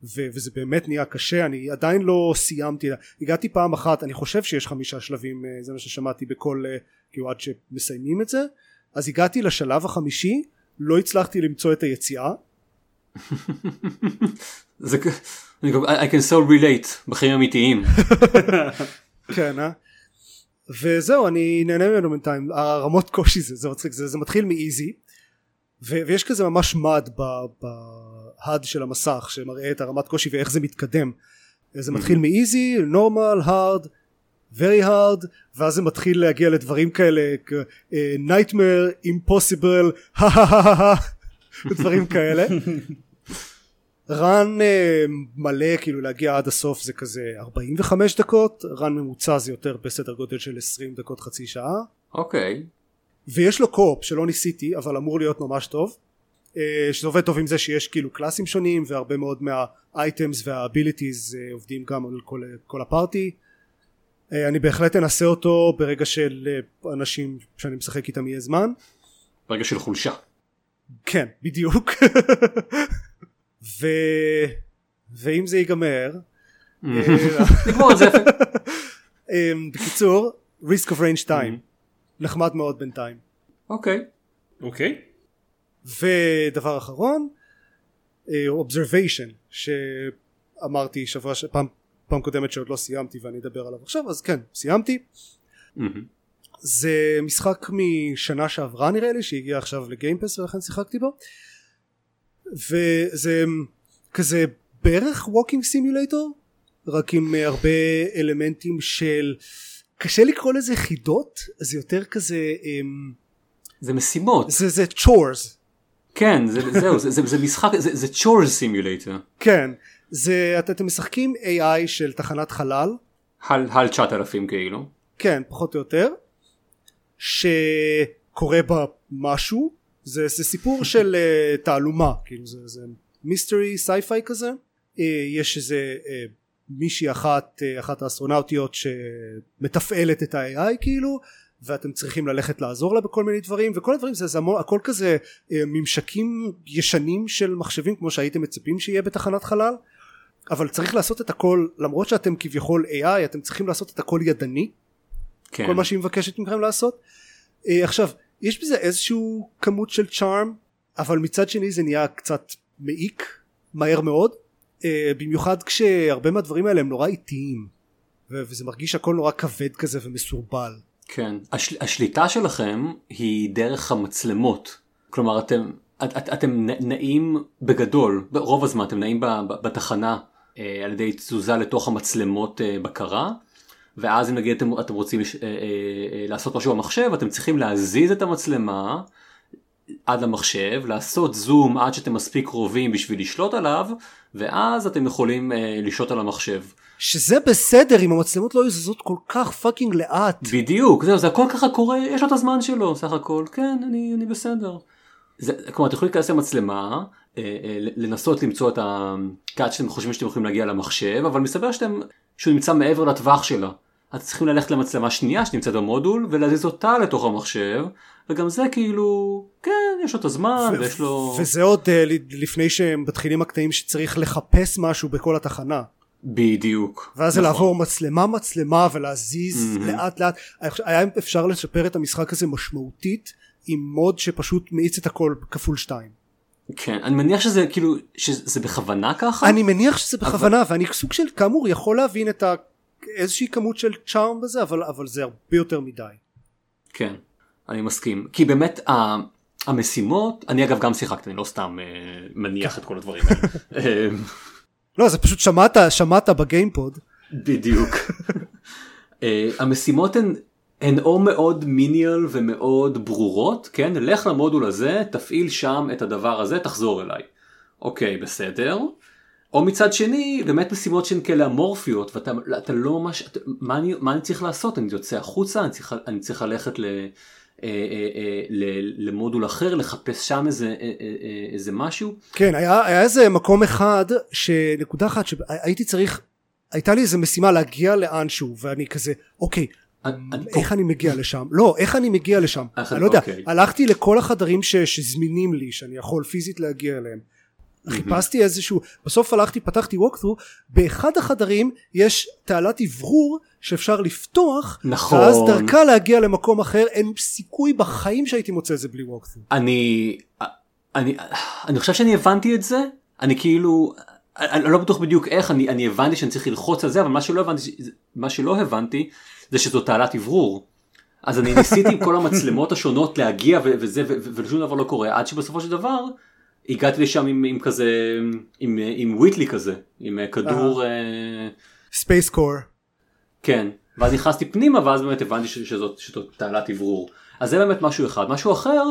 ו- וזה באמת נהיה קשה. אני עדיין לא סיימתי. הגעתי פעם אחת אני חושב שיש חמישה שלבים אה, זה מה ששמעתי בכל כאילו עד שמסיימים את זה. אז הגעתי לשלב החמישי לא הצלחתי למצוא את היציאה זה I can so relate בחיים אמיתיים. (laughs) כן אה? וזהו אני נהנה ממנו בינתיים הרמות קושי זה זה מצחיק זה, זה מתחיל מאיזי ויש כזה ממש מד בהד של המסך שמראה את הרמת קושי ואיך זה מתקדם זה מתחיל מאיזי נורמל הארד very hard ואז זה מתחיל להגיע לדברים כאלה אה, nightmare impossible (laughs) דברים כאלה רן אה, מלא כאילו להגיע עד הסוף זה כזה 45 דקות רן ממוצע זה יותר בסדר גודל של 20 דקות חצי שעה אוקיי. ויש לו קו-אופ שלא ניסיתי אבל אמור להיות ממש טוב אה, שזה עובד טוב עם זה שיש כאילו קלאסים שונים והרבה מאוד מהאייטמס והאביליטיז עובדים גם על כל, כל הפארטי אה, אני בהחלט אנסה אותו ברגע של אה, אנשים שאני משחק איתם יהיה זמן ברגע של חולשה. כן בדיוק (laughs) ו... ואם זה ייגמר אה, (laughs) נגמור את זה. (laughs) אה, בקיצור Risk of Rain 2 נחמד מאוד בינתיים אוקיי. אוקיי. ודבר אחרון אה, Observation שאמרתי שבוע ש... פעם, פעם קודמת שעוד לא סיימתי ואני אדבר עליו עכשיו אז כן סיימתי מהמם. זה משחק משנה שעברה נראה לי שהגיע עכשיו ל Game Pass ולכן שיחקתי בו וזה כזה בערך walking simulator רק עם אה, הרבה אלמנטים של קשה לקרוא לזה חידות זה יותר כזה אמ, זה משימות. זה זה chores כן, זה- זהו, זה- זה זה משחק, זה זה chores simulator. כן זה את- אתם משחקים AI של תחנת חלל הל הל 9000 כאילו. כן פחות או יותר שקורה בה משהו זה, זה סיפור של uh, תעלומה כאילו זה, זה mystery sci-fi כזה. uh, יש איזה uh, מישהי אחת uh, אחת האסטרונאוטיות שמתפעלת את ה-AI כאילו ואתם צריכים ללכת לעזור לה בכל מיני דברים וכל הדברים זה, זה המון, הכל כזה uh, ממשקים ישנים של מחשבים כמו שהייתם מצפים שיהיה בתחנת חלל. אבל צריך לעשות את הכל למרות שאתם כביכול AI אתם צריכים לעשות את הכל ידני. כן. כל מה שהיא מבקשת מכם לעשות. uh, עכשיו יש בזה איזשהו כמות של צ'ארם אבל מצד שני זה נהיה קצת מעיק מהר מאוד uh, במיוחד כשהרבה מהדברים האלה הם נורא איטיים ו- וזה מרגיש הכל נורא כבד כזה ומסורבל כן. הש, השליטה שלכם היא דרך המצלמות. כלומר אתם, את, את, אתם נעים בגדול, רוב הזמן אתם נעים ב, ב, בתחנה אה, על ידי תזוזה לתוך המצלמות אה, בקרה. ואז אם נגיד אתם, אתם רוצים אה, אה, אה, לעשות משהו במחשב אתם צריכים להזיז את המצלמה עד למחשב לעשות zoom עד שאתם מספיק קרובים בשביל לשלוט עליו ואז אתם יכולים אה, לשלוט על המחשב. שזה בסדר אם המצלמות לא יזוזות כל כך fucking לאט בדיוק זהו זה הכל ככה קורה יש לו את הזמן שלו סך הכל כן אני אני בסדר. זה, כלומר אתם יכולים להיכנס למצלמה אה, אה, לנסות למצוא את ה cut שאתם חושבים שאתם יכולים להגיע למחשב אבל מסתבר שאתם שהוא נמצא מעבר לטווח שלה. אתם צריכים ללכת למצלמה שנייה שנמצאת במודול ולהזיז אותה לתוך המחשב וגם זה כאילו כן יש לו את הזמן ו- ויש לו וזה עוד uh, לפני שהם מתחילים הקטעים שצריך לחפש משהו בכל התחנה בדיוק. ואז זה נכון. לעבור מצלמה מצלמה ולהזיז Mhm. לאט לאט היה אפשר לשפר את המשחק הזה משמעותית עם מוד שפשוט מאיץ את הכל כפול שתיים כן אני מניח שזה כאילו שזה בכוונה ככה. אני מניח שזה בכוונה ואני סוג של כאמור יכול להבין את ה... איזושהי כמות של צ'ארם בזה אבל, אבל זה הרבה יותר מדי כן, אני מסכים. כי באמת ה- המשימות, אני אגב גם שיחקתי, אני לא סתם אה, מניח את כל הדברים האלה. (laughs) לא זה פשוט שמעת שמעת בגיימפוד בדיוק. (laughs) אה, המשימות הן, הן או מאוד מיניאל ומאוד ברורות, כן? לך למודול הזה, תפעיל שם את הדבר הזה, תחזור אליי. אוקיי, בסדר. או מצד שני, באמת משימות שהן כאלה אמורפיות, ואתה אתה לא ממש, אתה, מה, אני, מה אני צריך לעשות? אני יוצא החוצה, אני צריך, אני צריך ללכת ל... אה, אה, אה, ל- למודול אחר לחפש שם איזה, אה, אה, אה, איזה משהו. כן היה, היה איזה מקום אחד שנקודה אחת שהייתי צריך הייתה לי איזה משימה להגיע לאנשהו ואני כזה אוקיי אני- איך אני מגיע לשם? לא איך אני מגיע לשם? איך- אני לא יודע. אוקיי. הלכתי לכל החדרים ש, שזמינים לי שאני יכול פיזית להגיע אליהם חיפשתי איזשהו בסוף הלכתי פתחתי ווקטרו באחד החדרים יש תעלת אוורור שאפשר לפתוח נכון. ואז דרכה להגיע למקום אחר אין סיכוי בחיים שהייתי מוצא את זה בלי ווקטרו אני אני אני חושב שאני הבנתי את זה אני כאילו אני לא בטוח בדיוק איך אני אני הבנתי שאני צריך ללחוץ על זה אבל מה שלא הבנתי מה שלא הבנתי זה שזו תעלת אוורור. אז אני ניסיתי עם כל המצלמות השונות להגיע ו- וזה ו- ו- ושום דבר לא קורה עד שבסופו של דבר הגעתי לשם עם, עם כזה עם, עם וויטלי כזה עם אה, כדור אה, Space Core כן ואז נכנסתי פנימה ואז באמת הבנתי שזאת, שזאת תעלת אוורור. אז זה באמת משהו אחד. משהו אחר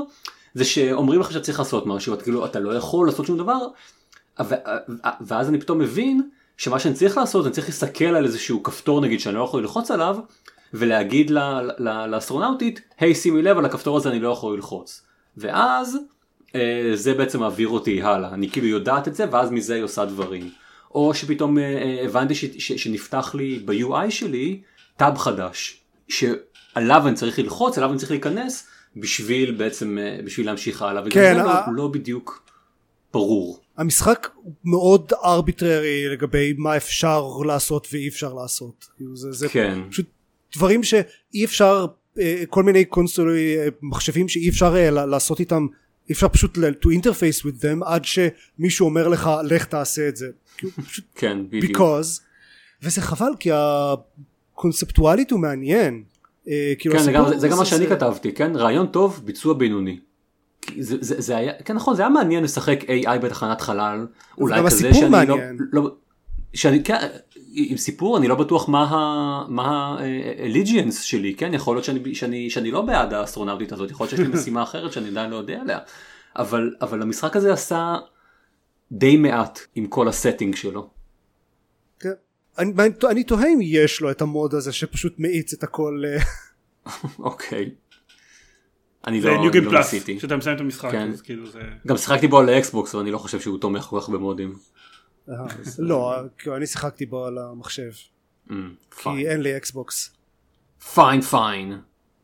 זה שאומרים לך שצריך לעשות משהו, אתה כאילו אתה לא יכול לעשות שום דבר, ו- ואז אני פתאום מבין שמה שאני צריך לעשות, אני צריך להסתכל על איזשהו כפתור נגיד שאני לא יכול ללחוץ עליו, ולהגיד לאסטרונאוטית, היי שימי לב על הכפתור הזה אני לא יכול ללחוץ. ואז אה, זה בעצם מעביר אותי הלאה, אני כאילו יודעת את זה ואז מזה היא עושה דברים. או שפתאום אה, אה, הבנתי ש- ש- שנפתח לי ב-UI שלי טאב חדש, שעליו אני צריך ללחוץ, עליו אני צריך להיכנס, בשביל בעצם, אה, בשביל להמשיך הלאה, וגם כן, זה לא, ה- לא בדיוק ברור. המשחק מאוד ארביטרי לגבי מה אפשר לעשות ואי אפשר לעשות. כאילו זה, זה כן. פשוט דברים שאי אפשר, אה, כל מיני קונסולי אה, מחשבים שאי אפשר אה, לעשות איתם, אי אפשר פשוט to interface with them עד שמישהו אומר לך לך תעשה את זה. (laughs) כן, בדיוק. because וזה חבל כי הקונספטואלית הוא מעניין. אה, כאילו כן, זה גם, זה גם מה שאני כתבתי, כן? רעיון טוב, ביצוע בינוני. זה, זה, זה היה, כן נכון, זה היה מעניין לשחק AI בתחנת חלל, אולי כזה שאני מעניין. לא, לא, שאני, כן, עם סיפור אני לא בטוח מה ה- מה ה-allegiance שלי, כן? יכול להיות שאני, שאני, שאני לא בעד האסטרונאוטית הזאת, יכול להיות שיש לי משימה אחרת שאני עדיין לא יודע עליה, אבל, אבל המשחק הזה עשה די מעט עם כל ה setting שלו. כן. אני, אני תוהה אם יש לו את ה mode הזה שפשוט מאיץ את הכל אה, (laughs) אוקיי. אני זה לא, new אני game לא פלאס, ניסיתי. שאתה מסיים את המשחק, כן. אז כאילו זה... גם שיחקתי בו על האקסבוקס ואני לא חושב שהוא תומך כל כך ב mods. (laughs) לא אני שיחקתי בו על המחשב. כי אין לי אקסבוקס fine fine.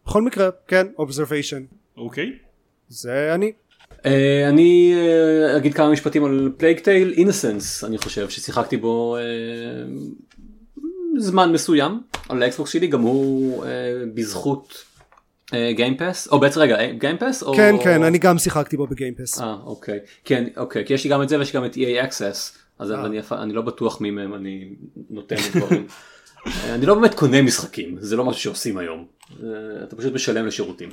בכל מקרה כן Observation אוקיי. זה אני. אה, אני אה, אגיד כמה משפטים על Plague Tale: Innocence אני חושב ששיחקתי בו אה, זמן מסוים על האקסבוקס שלי גם הוא בזכות Game Pass או בעצם רגע Game Pass או כן כן אני גם שיחקתי בו ב-Game Pass אה אוקיי. כן אוקיי כי יש לי גם את זה ויש גם את EA Access אז אני, אפ- אני לא בטוח מי מהם אני נותן דברים. אה, (laughs) אני לא באמת קונה משחקים זה לא משהו שעושים היום אה, אתה פשוט משלם לשירותים.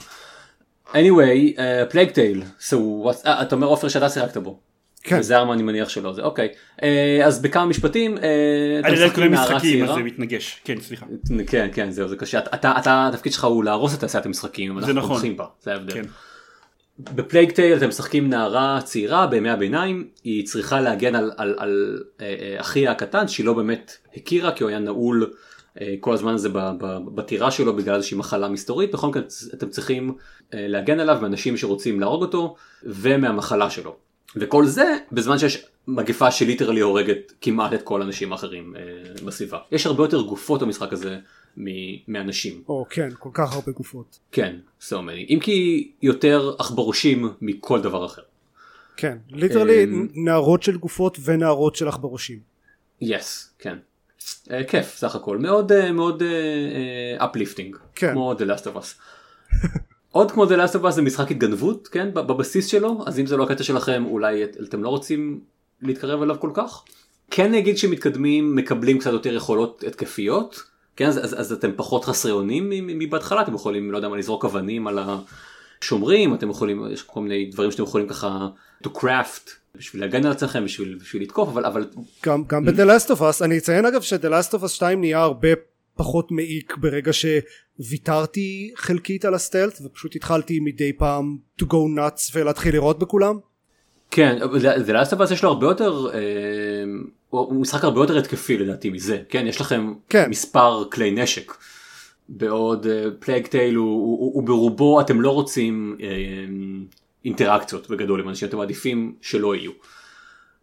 anyway Plague Tale so what's- אה, אתה אומר עופר שאתה שיחקת בו. כן. זה ארמה אני מניח שלא זה אוקיי אה, אז בכמה משפטים אה, אתה אני לא קורא משחקים אז. זה מתנגש. כן, סליחה. כן כן זהו זה קשה אתה- אתה התפקיד שלך הוא להרוס את תעשיית המשחקים אנחנו נכון. זה ההבדל. בפלייג טייל אתם משחקים נערה צעירה בימי הביניים היא צריכה להגן על, על, על אה, אה, אחיה הקטן שהיא לא באמת הכירה כי הוא היה נעול אה, כל הזמן הזה בטירה שלו בגלל איזושהי מחלה מסתורית. בכל מקרה אתם צריכים אה, להגן עליו מאנשים שרוצים להרוג אותו ומהמחלה שלו. וכל זה בזמן שיש מגפה שליטרלי הורגת כמעט את כל האנשים האחרים בסביבה. יש הרבה יותר גופות במשחק הזה מאנשים או כן כל כך הרבה גופות כן so many אם כי יותר עכברושים מכל דבר אחר. כן ליטרלי אמ, נערות של גופות ונערות של עכברושים יס כן. Uh, כיף סך הכל מאוד uh, מאוד uplifting כן. כמו The Last of Us. (laughs) עוד כמו The Last of Us זה משחק התגנבות כן בב- בבסיס שלו אז אם זה לא הקטע שלכם אולי את- אתם לא רוצים להתקרב אליו כל כך. כן נגיד שמתקדמים מקבלים קצת יותר יכולות התקפיות כן אז, אז, אז אתם פחות חסרי אונים מבהתחלה? אתם יכולים לא יודע מה לזרוק אבנים על השומרים? אתם יכולים יש כל מיני דברים שאתם יכולים ככה to craft בשביל להגן על עצמכם בשביל בשביל לתקוף אבל אבל גם, גם ב-The Last of Us אני אציין אגב ש-The Last of Us 2 נהיה הרבה פחות מעיק ברגע שוויתרתי חלקית על הסטלט ופשוט התחלתי מדי פעם to go nuts ולהתחיל לירות בכולם. כן, The Last of Us יש לו הרבה יותר, אה, הוא משחק הרבה יותר התקפי לדעתי מזה, כן, יש לכם כן. מספר כלי נשק, בעוד Plague Tale הוא, הוא, הוא, הוא ברובו אתם לא רוצים אה, אינטראקציות בגדול עם אנשים, אתם מעדיפים שלא יהיו.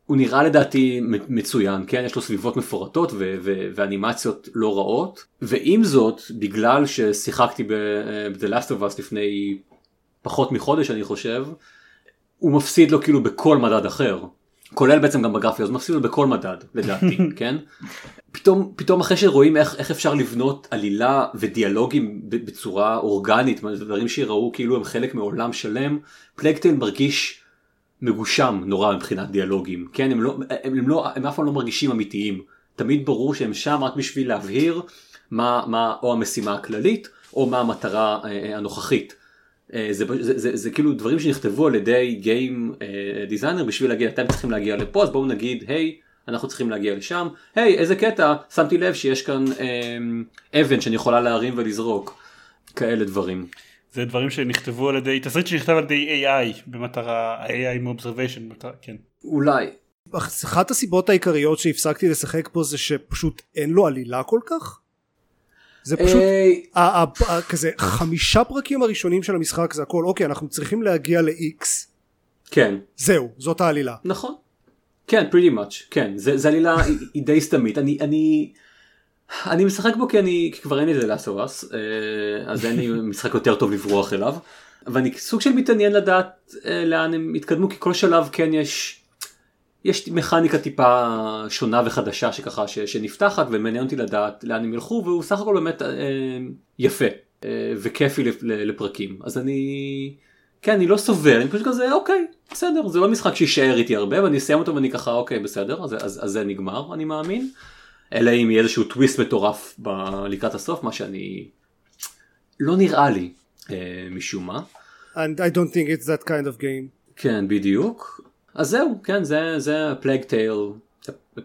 הוא נראה לדעתי מצוין, כן, יש לו סביבות מפורטות ו- ו- ואנימציות לא רעות, ועם זאת, בגלל ששיחקתי ב-The Last of Us לפני פחות מחודש אני חושב, הוא מפסיד לו כאילו בכל מדד אחר. כולל בעצם גם בגרפיה, אז הוא מפסיד לו בכל מדד לדעתי, (laughs) כן? פתאום, פתאום אחרי שרואים איך, איך אפשר לבנות עלילה ודיאלוגים בצורה אורגנית, דברים שיראו כאילו הם חלק מעולם שלם, פלגטייל מרגיש מגושם נורא מבחינת דיאלוגים, כן? הם, לא, הם, הם, לא, הם אף פעם לא מרגישים אמיתיים. תמיד ברור שהם שם רק בשביל להבהיר מה, מה או המשימה הכללית או מה המטרה אה, הנוכחית. אה, זה, זה, זה, זה כאילו דברים שנכתבו על ידי גיים דיזיינר בשביל להגיד אתם צריכים להגיע לפה אז בואו נגיד היי אנחנו צריכים להגיע לשם, היי איזה קטע, שמתי לב שיש כאן אה, אבן שאני יכולה להרים ולזרוק, כאלה דברים. זה דברים שנכתבו על ידי, תסריט שנכתב על ידי AI במטרה, AI עם observation, כן. אולי. אחת הסיבות העיקריות שהפסקתי לשחק פה זה שפשוט אין לו עלילה כל כך. זה פשוט אה, כזה חמישה פרקים הראשונים של המשחק זה הכל אוקיי אנחנו צריכים להגיע ל-X. כן, זהו זאת העלילה. נכון. כן, pretty much, כן, זה, זה עלילה היא, די סתמית, אני, אני, אני משחק בו כי אני, כי כבר אין לי את זה לאסורס, אז אין לי (laughs) משחק יותר טוב לברוח אליו, ואני סוג של מתעניין לדעת אה, לאן הם התקדמו, כי כל שלב כן יש, יש מכניקה טיפה שונה וחדשה שככה, ש, שנפתחת, ומעניין אותי לדעת לאן הם ילכו, והוא סך הכל באמת אה, יפה, אה, וכיפי לפרקים, אז אני, כן, אני לא סובל, אני פשוט כזה, אוקיי, בסדר, זה לא משחק שיישאר איתי הרבה, ואני אסיים אותו ואני ככה, אוקיי, בסדר, אז, אז, אז זה נגמר, אני מאמין. אלא אם יהיה איזשהו טוויסט מטורף ב- לקראת הסוף, מה שאני... לא נראה לי, אה, משום מה. and I don't think it's that kind of game כן, בדיוק. אז זהו, כן, זה, זה Plague Tale.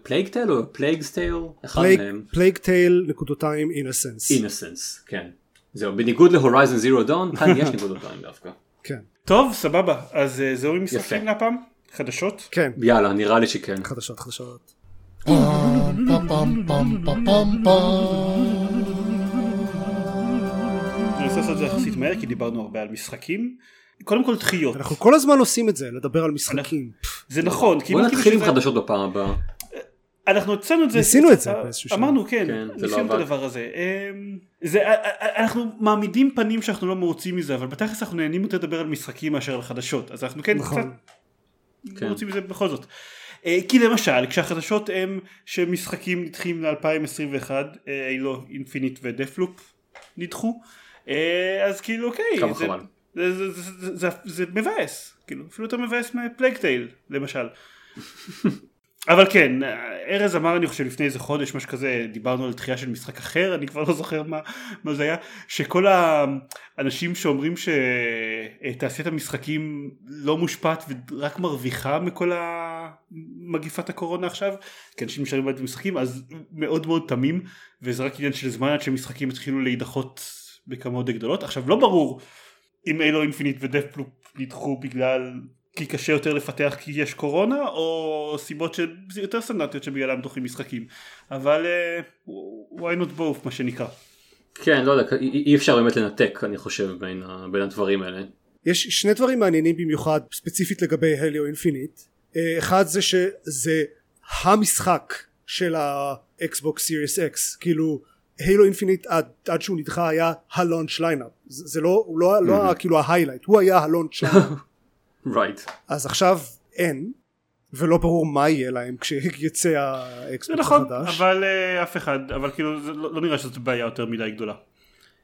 Plague Tale או Plague's Tale? אחד מהם. Plague Tale נקודתיים Innocence Innocence, כן. זהו, בניגוד ל-Horizon Zero Dawn, כאן (laughs) יש נקודתיים דווקא. כן טוב, סבבה, אז אה, זהו עם משחקים. לפעם? חדשות? כן יאללה, נראה לי שכן. חדשות חדשות אני רוצה לעשות את זה יחסית מהר כי דיברנו הרבה על משחקים. קודם כל דחיות. אנחנו כל הזמן עושים את זה לדבר על משחקים זה נכון. בוא כאילו נתחיל עם חדשות בפעם הבאה. אנחנו הצענו את זה, ניסינו את זה באיזשהו שלב. אמרנו כן, כן, לא ניסינו את. הדבר הזה. אמ, זה, א- א- אנחנו מעמידים פנים שאנחנו לא מרוצים מזה, אבל בתכלס אנחנו נהנים יותר לדבר על משחקים מאשר על חדשות, אז אנחנו כן נכון. קצת כן. מרוצים מזה בכל זאת. אה, כי למשל, כשהחדשות הם שמשחקים נדחים ל-2021, Halo Infinite ו-Deathloop נדחו, אה, אז כאילו אוקיי, כמה חבל. זה, זה, זה, זה, זה, זה מבאס, כאילו אפילו יותר מבאס מ-Plague Tale למשל. (laughs) אבל כן, ארז אמר אני חושב לפני איזה חודש משהו כזה, דיברנו על דחייה של משחק אחר, אני כבר לא זוכר מה, מה זה היה, שכל האנשים שאומרים שתעשיית המשחקים לא מושפעת ורק מרוויחה מכל מגיפת הקורונה עכשיו, כי אנשים נשארים בבית משחקים, אז מאוד מאוד תמים, וזה רק עניין של זמן עד שמשחקים יתחילו להידחות בכמות גדולות. עכשיו לא ברור אם Halo Infinite ו-Deathloop נדחו בגלל כי קשה יותר לפתח כי יש קורונה או סיבות שזה יותר סטנדרטיות שבגללם דוחים משחקים אבל uh, why not both מה שנקרא. כן, לא יודע, אי אפשר באמת לנתק, אני חושב, בין בין הדברים האלה. יש שני דברים מעניינים במיוחד ספציפית לגבי Halo Infinite אחד זה שזה המשחק של האקסבוקס סיריוס אקס כאילו Halo Infinite עד, עד שהוא נדחה היה ה-launch lineup זה, זה לא, הוא לא, לא היה כאילו ה-highlight הוא היה ה-launch lineup right. אז עכשיו אין ולא ברור מה יהיה להם כשיצא זה ה-Xbox נכון החדש אבל uh, אף אחד אבל כאילו זה לא, לא נראה שזאת בעיה יותר מדי גדולה.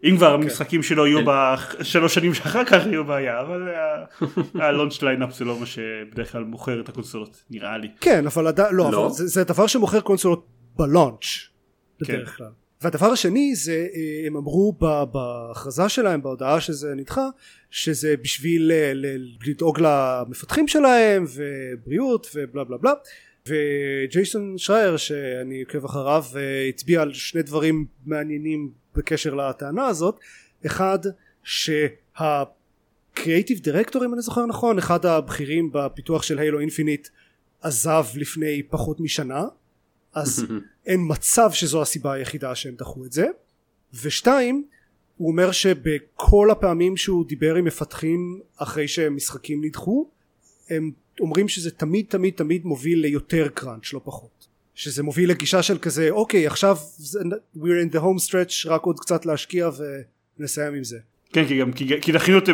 אם כבר המשחקים שלו יהיו בשלוש שנים שאחר כך יהיו בעיה אבל (laughs) ה-launch lineup זה לא מה שבדרך כלל מוכר את הקונסולות נראה לי. כן אבל עדיין לא, לא? אבל זה, זה דבר שמוכר קונסולות ב-launch כן. בדרך כלל והדבר השני זה אה, הם אמרו בהכרזה שלהם בהודעה שזה נדחה שזה בשביל אה, לדאוג למפתחים שלהם ובריאות ובלה בלה בלה. וג'ייסון שרייר שאני עוקב אחריו אה, הצביע על שני דברים מעניינים בקשר לטענה הזאת. אחד שהקריאיטיב דירקטור אם אני זוכר נכון אחד הבכירים בפיתוח של Halo Infinite עזב לפני פחות משנה אז (laughs) אין מצב שזו הסיבה היחידה שהם דחו את זה ושתיים הוא אומר שבכל הפעמים שהוא דיבר עם מפתחים אחרי שמשחקים נדחו הם אומרים שזה תמיד תמיד תמיד מוביל ליותר crunch לא פחות שזה מוביל לגישה של כזה אוקיי עכשיו we're in the home stretch רק עוד קצת להשקיע ונסיים עם זה כן כי גם כי, כי דחינו, את זה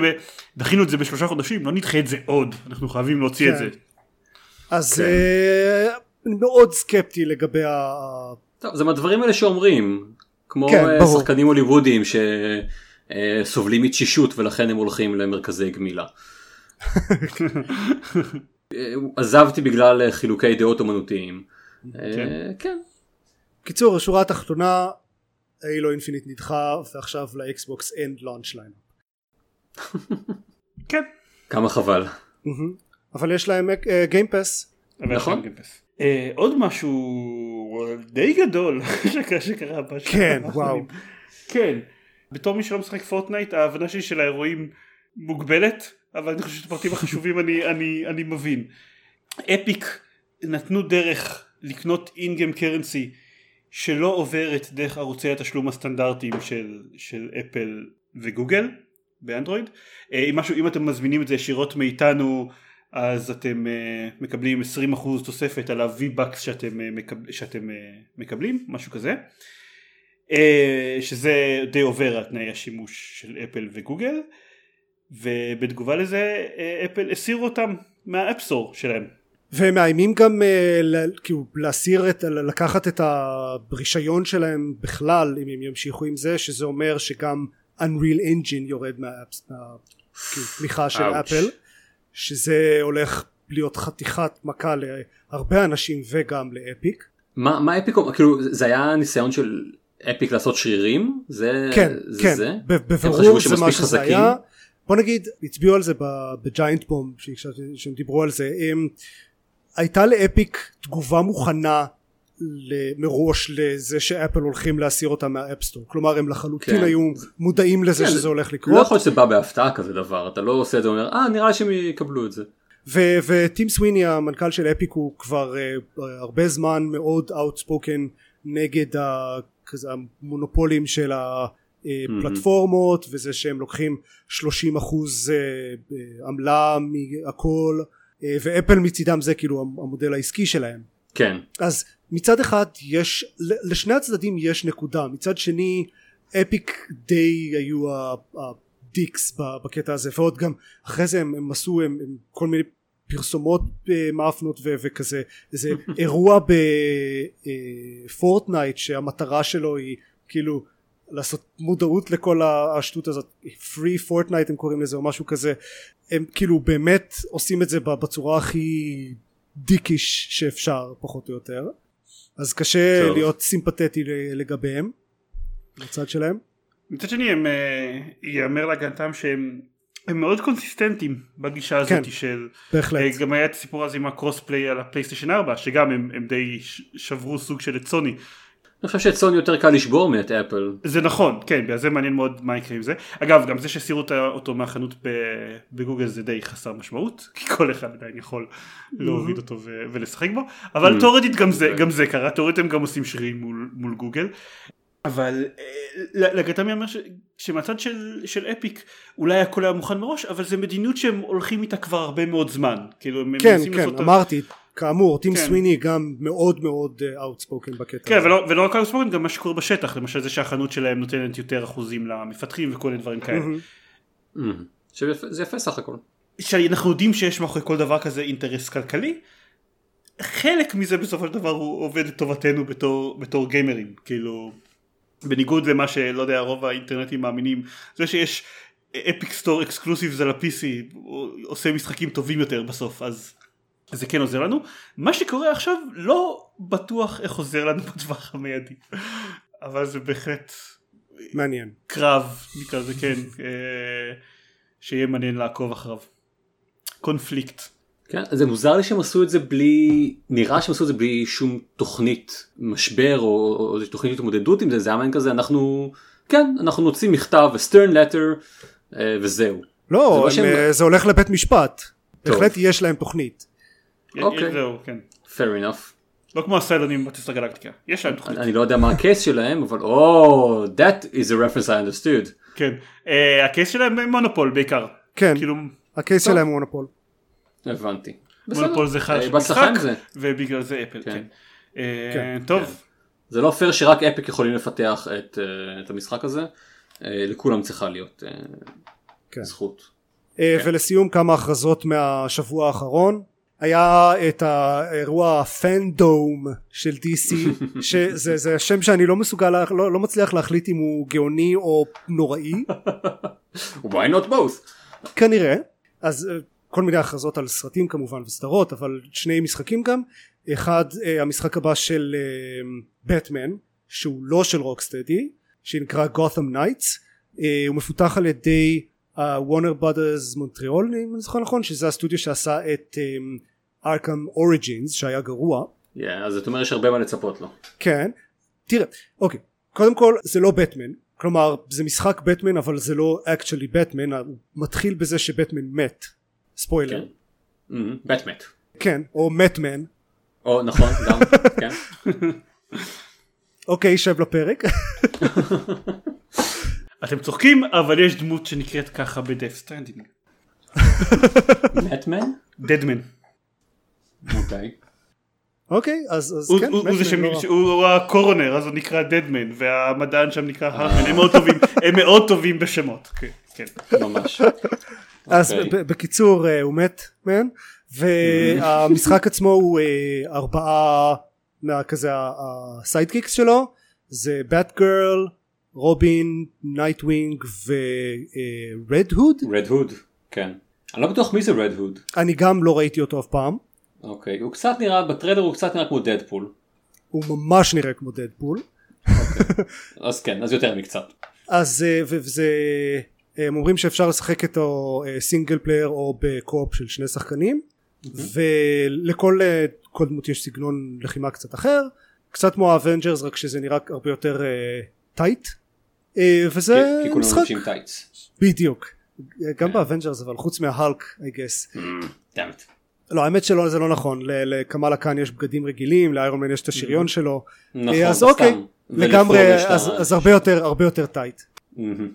דחינו את זה בשלושה חודשים לא נדחה את זה עוד אנחנו חייבים להוציא את כן. זה. אז כן. אה, אני מאוד סקפטי לגבי ה... טוב, זה מהדברים האלה שאומרים, כמו כן, אה. שחקנים הוליוודיים שסובלים מתשישות ולכן הם הולכים למרכזי גמילה. אה, (laughs) עזבתי בגלל אה, חילוקי דעות אומנותיים. אה, כן. קיצור השורה התחתונה Halo Infinite נדחה ועכשיו ל-Xbox אין launch line כן. כמה חבל. אבל יש להם Game Pass נכון. גם Game Pass. אה, עוד משהו די גדול (laughs) שקרה- שקרה בשנים כן. וואו. כן. בתור מי שלא משחק Fortnite ההבנה שלי של האירועים מוגבלת אבל אני חושב שאת הפרטים החשובים אני, אני, אני מבין. אפיק נתנו דרך לקנות אינגם קרנסי שלא עוברת דרך ערוצי התשלום הסטנדרטיים של, של אפל וגוגל באנדרואיד. אה, אם, משהו, אם אתם מזמינים את זה ישירות מאיתנו אז אתם uh, מקבלים 20% תוספת על ה-V-Bucks שאתם, uh, מקב, שאתם uh, מקבלים, משהו כזה. Uh, שזה די עובר על תנאי השימוש של אפל וגוגל ובתגובה לזה uh, אפל הסירו אותם מה-App Store שלהם. והם מאיימים גם אה, כאילו להסיר את לקחת את הרישיון שלהם בכלל אם הם ימשיכו עם זה שזה אומר שגם Unreal Engine יורד מהתמיכה של Ouch. אפל שזה הולך להיות חתיכת מכה להרבה אנשים וגם ל-Epic. מה מה Epic כאילו זה היה ניסיון של Epic לעשות שרירים? זה כן זה כן. זה? בבירור זה מה שזה חזקים? היה. בוא נגיד הצביעו על זה ב-Giant Bomb שהם דיברו על זה. הם, הייתה ל-Epic תגובה מוכנה מראש לזה שאפל הולכים להסיר אותה מה-App Store. כלומר הם לחלוטין כן. היו מודעים לזה כן, שזה הולך לא לקרות. יכול להיות שזה בא בהפתעה כזה דבר. אתה לא עושה את זה אומר אה נראה לי שהם יקבלו את זה. וטים סוויני המנכ"ל של Epic הוא כבר uh, הרבה זמן מאוד outspoken נגד ה- כזה המונופולים של הפלטפורמות וזה שהם לוקחים 30 אחוז uh, עמלה מהכל uh, ואפל מצידם זה כאילו המודל העסקי שלהם כן. אז מצד אחד יש לשני הצדדים יש נקודה. מצד שני אפיק די היו הדיקס בקטע הזה ועוד גם אחרי זה הם, הם עשו הם, הם כל מיני פרסומות אה, מאפנות ו- וכזה. איזה (laughs) אירוע ב-Fortnite שהמטרה שלו היא כאילו לעשות מודעות לכל השטות הזאת. Free Fortnite הם קוראים לזה או משהו כזה. הם כאילו באמת עושים את זה בצורה הכי dickish שאפשר פחות או יותר. אז קשה טוב. להיות sympathetic לגביהם בצד שלהם. מצד שני הם אה, ייאמר להגנתם שהם הם מאוד קונסיסטנטים בגישה הזאת כן, של בהחלט. אה, גם היה את הסיפור הזה עם ה-cross play על הפלייסטיישן 4 שגם הם, הם די שברו סוג של את סוני אני חושב שאת סוני יותר קל לשבור מאת אפל. זה נכון כן בגלל זה מעניין מאוד מה יקרה עם זה. אגב גם זה שהסירו אותו מהחנות בגוגל זה די חסר משמעות כי כל אחד עדיין יכול להוריד אותו ו- ולשחק בו. אבל תאורטית גם זה גם זה קרה תאורטית הם גם עושים שרירים מול, מול גוגל. אבל אה, לגתם יאמר ש- שמהצד של, של אפיק אולי הכל היה מוכן מראש אבל זה מדיניות שהם הולכים איתה כבר הרבה מאוד זמן. כאילו הם כן כן לעשות- אמרתי כאמור טים כן. סוויני גם מאוד מאוד outspoken בקטע כן הזה ולא, ולא רק outspoken גם מה שקורה בשטח למשל זה שהחנות שלהם נותנת יותר אחוזים למפתחים וכל מיני דברים כאלה מהמם. אמ, שזה זה יפה סך הכל. שאנחנו יודעים שיש מאחורי כל דבר כזה אינטרס כלכלי חלק מזה בסופו של דבר הוא עובד לטובתנו בתור, בתור גיימרים כאילו בניגוד למה שלא יודע רוב האינטרנטים מאמינים זה שיש Epic Store exclusives על ה-PC עושה משחקים טובים יותר בסוף אז זה כן עוזר לנו. מה שקורה עכשיו לא בטוח איך עוזר לנו (laughs) בטווח המיידי. אבל זה בהחלט מעניין. קרב נקרא לזה כן אה, שיהיה מעניין לעקוב אחריו. קונפליקט. כן, זה מוזר לי שהם עשו את זה בלי, נראה שהם עשו את זה בלי שום תוכנית משבר או, או איזושהי תוכנית התמודדות עם זה, זה היה מעין כזה, אנחנו, כן, אנחנו נוציא מכתב, a stern letter, אה, וזהו. זה לא לא הם, שהם- אה, זה הולך לבית משפט. טוב. בהחלט יש להם תוכנית אוקיי. זהו כן fair enough. לא כמו הסיילונים בבאטלסטאר גלקטיקה יש להם תוכנית אני לא יודע מה ה-case שלהם, אבל או, that is a reference I understood. כן אה, ה-case שלהם הם מונופול בעיקר כן כאילו ה-case. שלהם הוא מונופול הבנתי. מונופול זה חלק אה, של משחק. ובגלל זה אפל כן. כן אה, כן. טוב זה לא פייר שרק Epic יכולים לפתח את, אה, את המשחק הזה, לכולם צריכה להיות כן. זכות. כן. ולסיום כמה הכרזות מהשבוע האחרון היה את האירוע פנדום של DC (laughs) שזה זה שם שאני לא מסוגל לה- לא, לא מצליח להחליט אם הוא גאוני או נוראי. (laughs) Why not both? כנראה. אז אה, כל מיני הכרזות על סרטים כמובן וסדרות אבל שני משחקים גם. אחד אה, המשחק הבא של בטמן שהוא לא של רוקסטדי שנקרא Gotham Knights. אה, הוא מפותח על ידי וורנר בראדרס מונטריאול אם אני זוכר נכון שזה הסטודיו שעשה את ארכם אוריג'ינס שהיה גרוע. Yeah, אז אתה אומר יש הרבה מה לצפות לו. כן. תראה אוקיי קודם כל זה לא בטמן כלומר זה משחק בטמן אבל זה לא actually בטמן הוא מתחיל בזה שבטמן מת. ספוילר. כן. מהמם, בטמט. כן או מת-מן או נכון, (laughs) גם, כן. אוקיי שב לפרק (laughs) אתם צוחקים אבל יש דמות שנקראת ככה ב-Death Stranding. בטמן? Deadman. אוקיי. אוקיי אז אז הוא- כן הוא הוא לא רע. שהוא ה-coroner אז הוא נקרא Deadman והמדען שם נקרא Heartman הם מאוד טובים הם מאוד טובים בשמות. כן, כן. ממש. אז אוקיי. בקיצור אה, הוא מת-מן והמשחק עצמו הוא אה, ארבעה מהכזה ה-sidekicks שלו זה Batgirl רובין Nightwing ו-Red Hood Red Hood, כן. אני לא בטוח מי זה Red Hood. אני גם לא ראיתי אותו אף פעם אוקיי, הוא קצת נראה, בטריילר הוא קצת נראה כמו Deadpool. הוא ממש נראה כמו Deadpool אז כן, אז יותר מקצת. אז אה, וזה הם אומרים שאפשר לשחק איתו אה, single player או ב-co-op של שני שחקנים ולכל אה, כל דמות יש סגנון לחימה קצת אחר קצת כמו ה-Avengers רק שזה נראה הרבה יותר tight וזה כי- כולם לובשים טייץ. בדיוק גם כן. ב-Avengers אבל חוץ מה-Hulk I guess האמת. לא האמת שלא זה לא נכון לקמאלה כאן יש בגדים רגילים ל-Iron Man יש את השריון שלו נכון, אה, אז. אוקיי לגמרי אז הרבה יותר הרבה יותר טייט מהמם.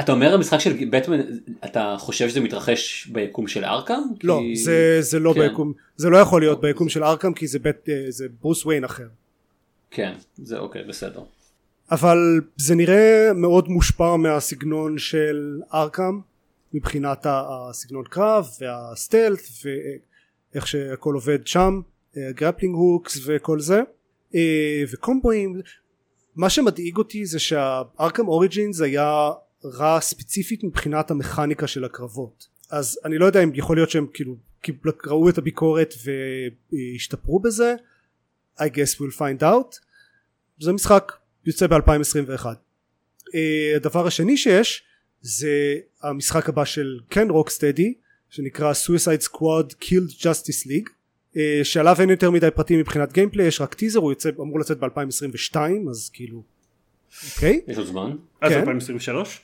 אתה אומר המשחק של בטמן, אתה חושב שזה מתרחש ביקום של ארכם? לא זה זה לא כן. ביקום זה לא יכול להיות ביקום של ארכם כי זה אה, ברוס וויין אחר כן, זה אוקיי, בסדר. אבל זה נראה מאוד מושפע מהסגנון של ארכם מבחינת הסגנון קרב והסטלט ואיך שהכל עובד שם grappling hooks וכל זה אה, וקומבואים. מה שמדאיג אותי זה שה-Arkham Origins היה רע ספציפית מבחינת המכניקה של הקרבות. אז אני לא יודע אם יכול להיות שהם כאילו ראו את הביקורת והשתפרו בזה. I guess we'll find out. זה משחק יוצא ב-2021 הדבר השני שיש זה המשחק הבא של כן Rocksteady שנקרא Suicide Squad Killed Justice League אה, שעליו אין יותר מדי פרטים מבחינת גיימפליי יש רק טיזר הוא יוצא, אמור לצאת ב-2022 אז כאילו אוקיי יש עוד זמן? אז כן. 2023?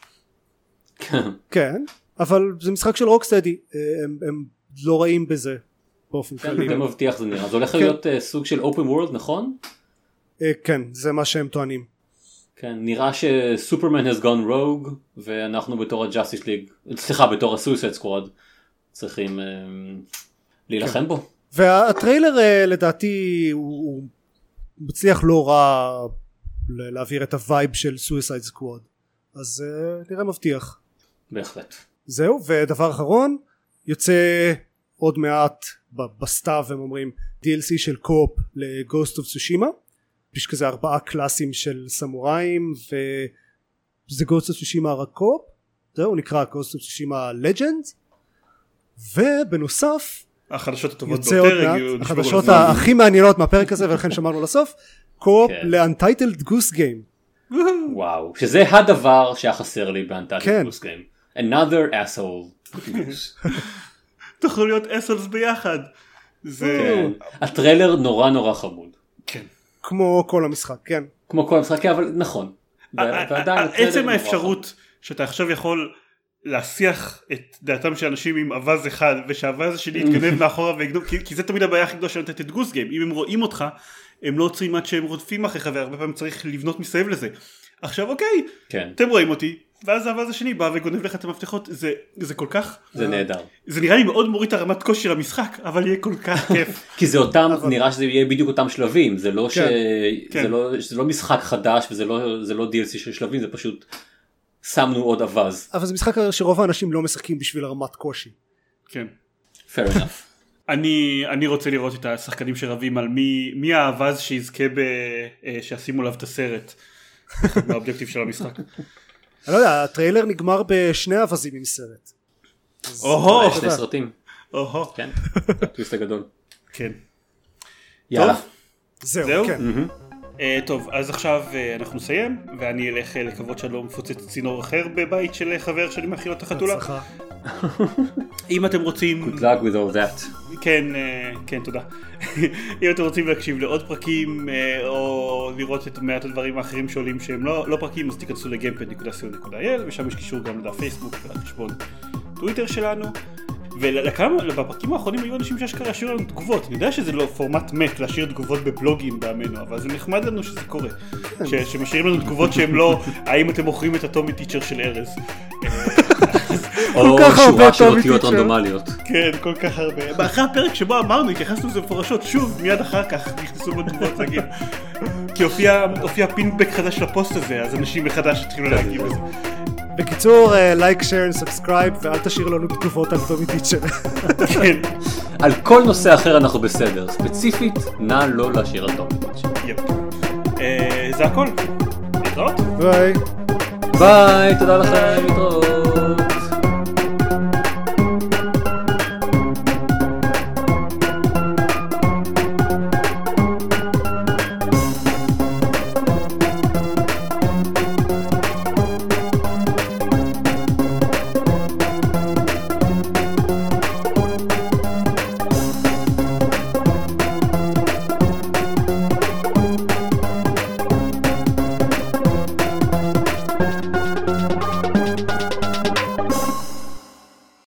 כן. כן אבל זה משחק של רוקסטדי הם, הם לא רעים בזה באופן כן, כללי זה מבטיח זה נראה. זה הולך כן. להיות אה, סוג של open world, נכון? אה, כן זה מה שהם טוענים כן, נראה שסופרמן has gone rogue ואנחנו בתור ה-Justice League, סליחה, בתור ה-Suicide Squad צריכים אה, להילחם כן. בו. והטריילר אה, לדעתי הוא, הוא מצליח לא רע להעביר את ה-vibe של Suicide Squad אז אה, נראה מבטיח בהחלט. זהו ודבר אחרון יוצא עוד מעט בסתיו הם אומרים DLC של co-op ל-Ghost of Tsushima יש כזה ארבעה class-ים של סמוראים וזה Ghost of Tsushima רק co-op זהו הוא נקרא Ghost of Tsushima Legends ובנוסף החדשות הטובות ביותר הגיעו החדשות. הכי מעניינות מהפרק הזה ולכן שמרנו לסוף co-op כן. ל-Untitled Goose Game וואו, שזה הדבר שהיה חסר לי ב-Untitled כן. Goose Game. another asshole. (laughs) תוכלו להיות assholes ביחד. זה... כן. הטריילר נורא נורא חמוד. כן. כמו כל המשחק כן כמו כל המשחקים, אבל נכון. עצם האפשרות שאתה עכשיו יכול להסיח את דעתם של אנשים עם אווז אחד ושהאווז השני יתגנב (laughs) מאחורה ויגנוב כי, כי זה תמיד הבעיה הכי גדולה של לתת את גוס גיים אם הם רואים אותך הם לא עוצרים עד שהם רודפים אחריך והרבה פעמים צריך לבנות מסביב לזה עכשיו אוקיי כן, אתם רואים אותי ואז האווז השני בא וגונב לך את המפתחות זה, זה כל כך זה נהדר. זה נראה לי מאוד מוריד את הרמת קושי למשחק אבל יהיה כל כך כיף (laughs) כי זה אותם, נראה שזה יהיה בדיוק אותם שלבים, זה לא ש... כן. זה לא- זה לא משחק חדש וזה לא זה לא DLC של שלבים, זה פשוט שמנו עוד אווז. אבל זה משחק שרוב האנשים לא משחקים בשביל הרמת קושי כן. fair enough. (laughs) אני, אני רוצה לראות את השחקנים שרבים על מי, מי האווז שיזכה ב... אה, שישימו עליו את הסרט. מהאובייקטיב של המשחק. (laughs) אני לא יודע הטריילר נגמר בשני אווזים עם סרט או-הו, שני סרטים, או-הו, כן, (laughs) הטוויסט הגדול. כן. יאללה. טוב. זהו? כן אה, טוב, אז עכשיו אה, אנחנו נסיים, ואני אלך אה, לקוות שאני לא מפוצץ צינור אחר בבית של חבר שאני מאכיל את החתולה. בהצלחה. (laughs) אם אתם רוצים, Good luck with all that. כן, אה, כן, תודה. (laughs) אם אתם רוצים להקשיב לעוד פרקים אה, או לראות את מעט הדברים האחרים שעולים שהם לא, לא פרקים אז תיכנסו לגיימפד.co.il ושם יש קישור גם לדף פייסבוק ולחשבון טוויטר שלנו ולכמה, בפרקים האחרונים היו אנשים שאשכרה השאירו לנו תגובות, אני יודע שזה לא פורמט מת להשאיר תגובות בבלוגים בעמנו, אבל זה נחמד לנו שזה קורה, ש, שמשאירים לנו תגובות שהם לא, האם אתם מוכרים את הטומי טיצ'ר של ארז. (laughs) או כך הרבה שורה של אותיות. רנדומליות. כן, כל כך הרבה. אחרי הפרק שבו אמרנו, התייחסנו לזה מפורשות, שוב, מיד אחר כך נכנסו לו תגובות להגיב. כי הופיע פינבק חדש לפוסט הזה, אז אנשים מחדש התחילו להגיב לזה. בקיצור like share subscribe ואל תשאיר לנו תגובות על טומי טיצ'ר כן, על כל נושא אחר אנחנו בסדר, ספציפית, נא לא להשאיר על טומי טיצ'ר. yep. אה, זה הכל. להתראות. ביי ביי, תודה לכם, להתראות.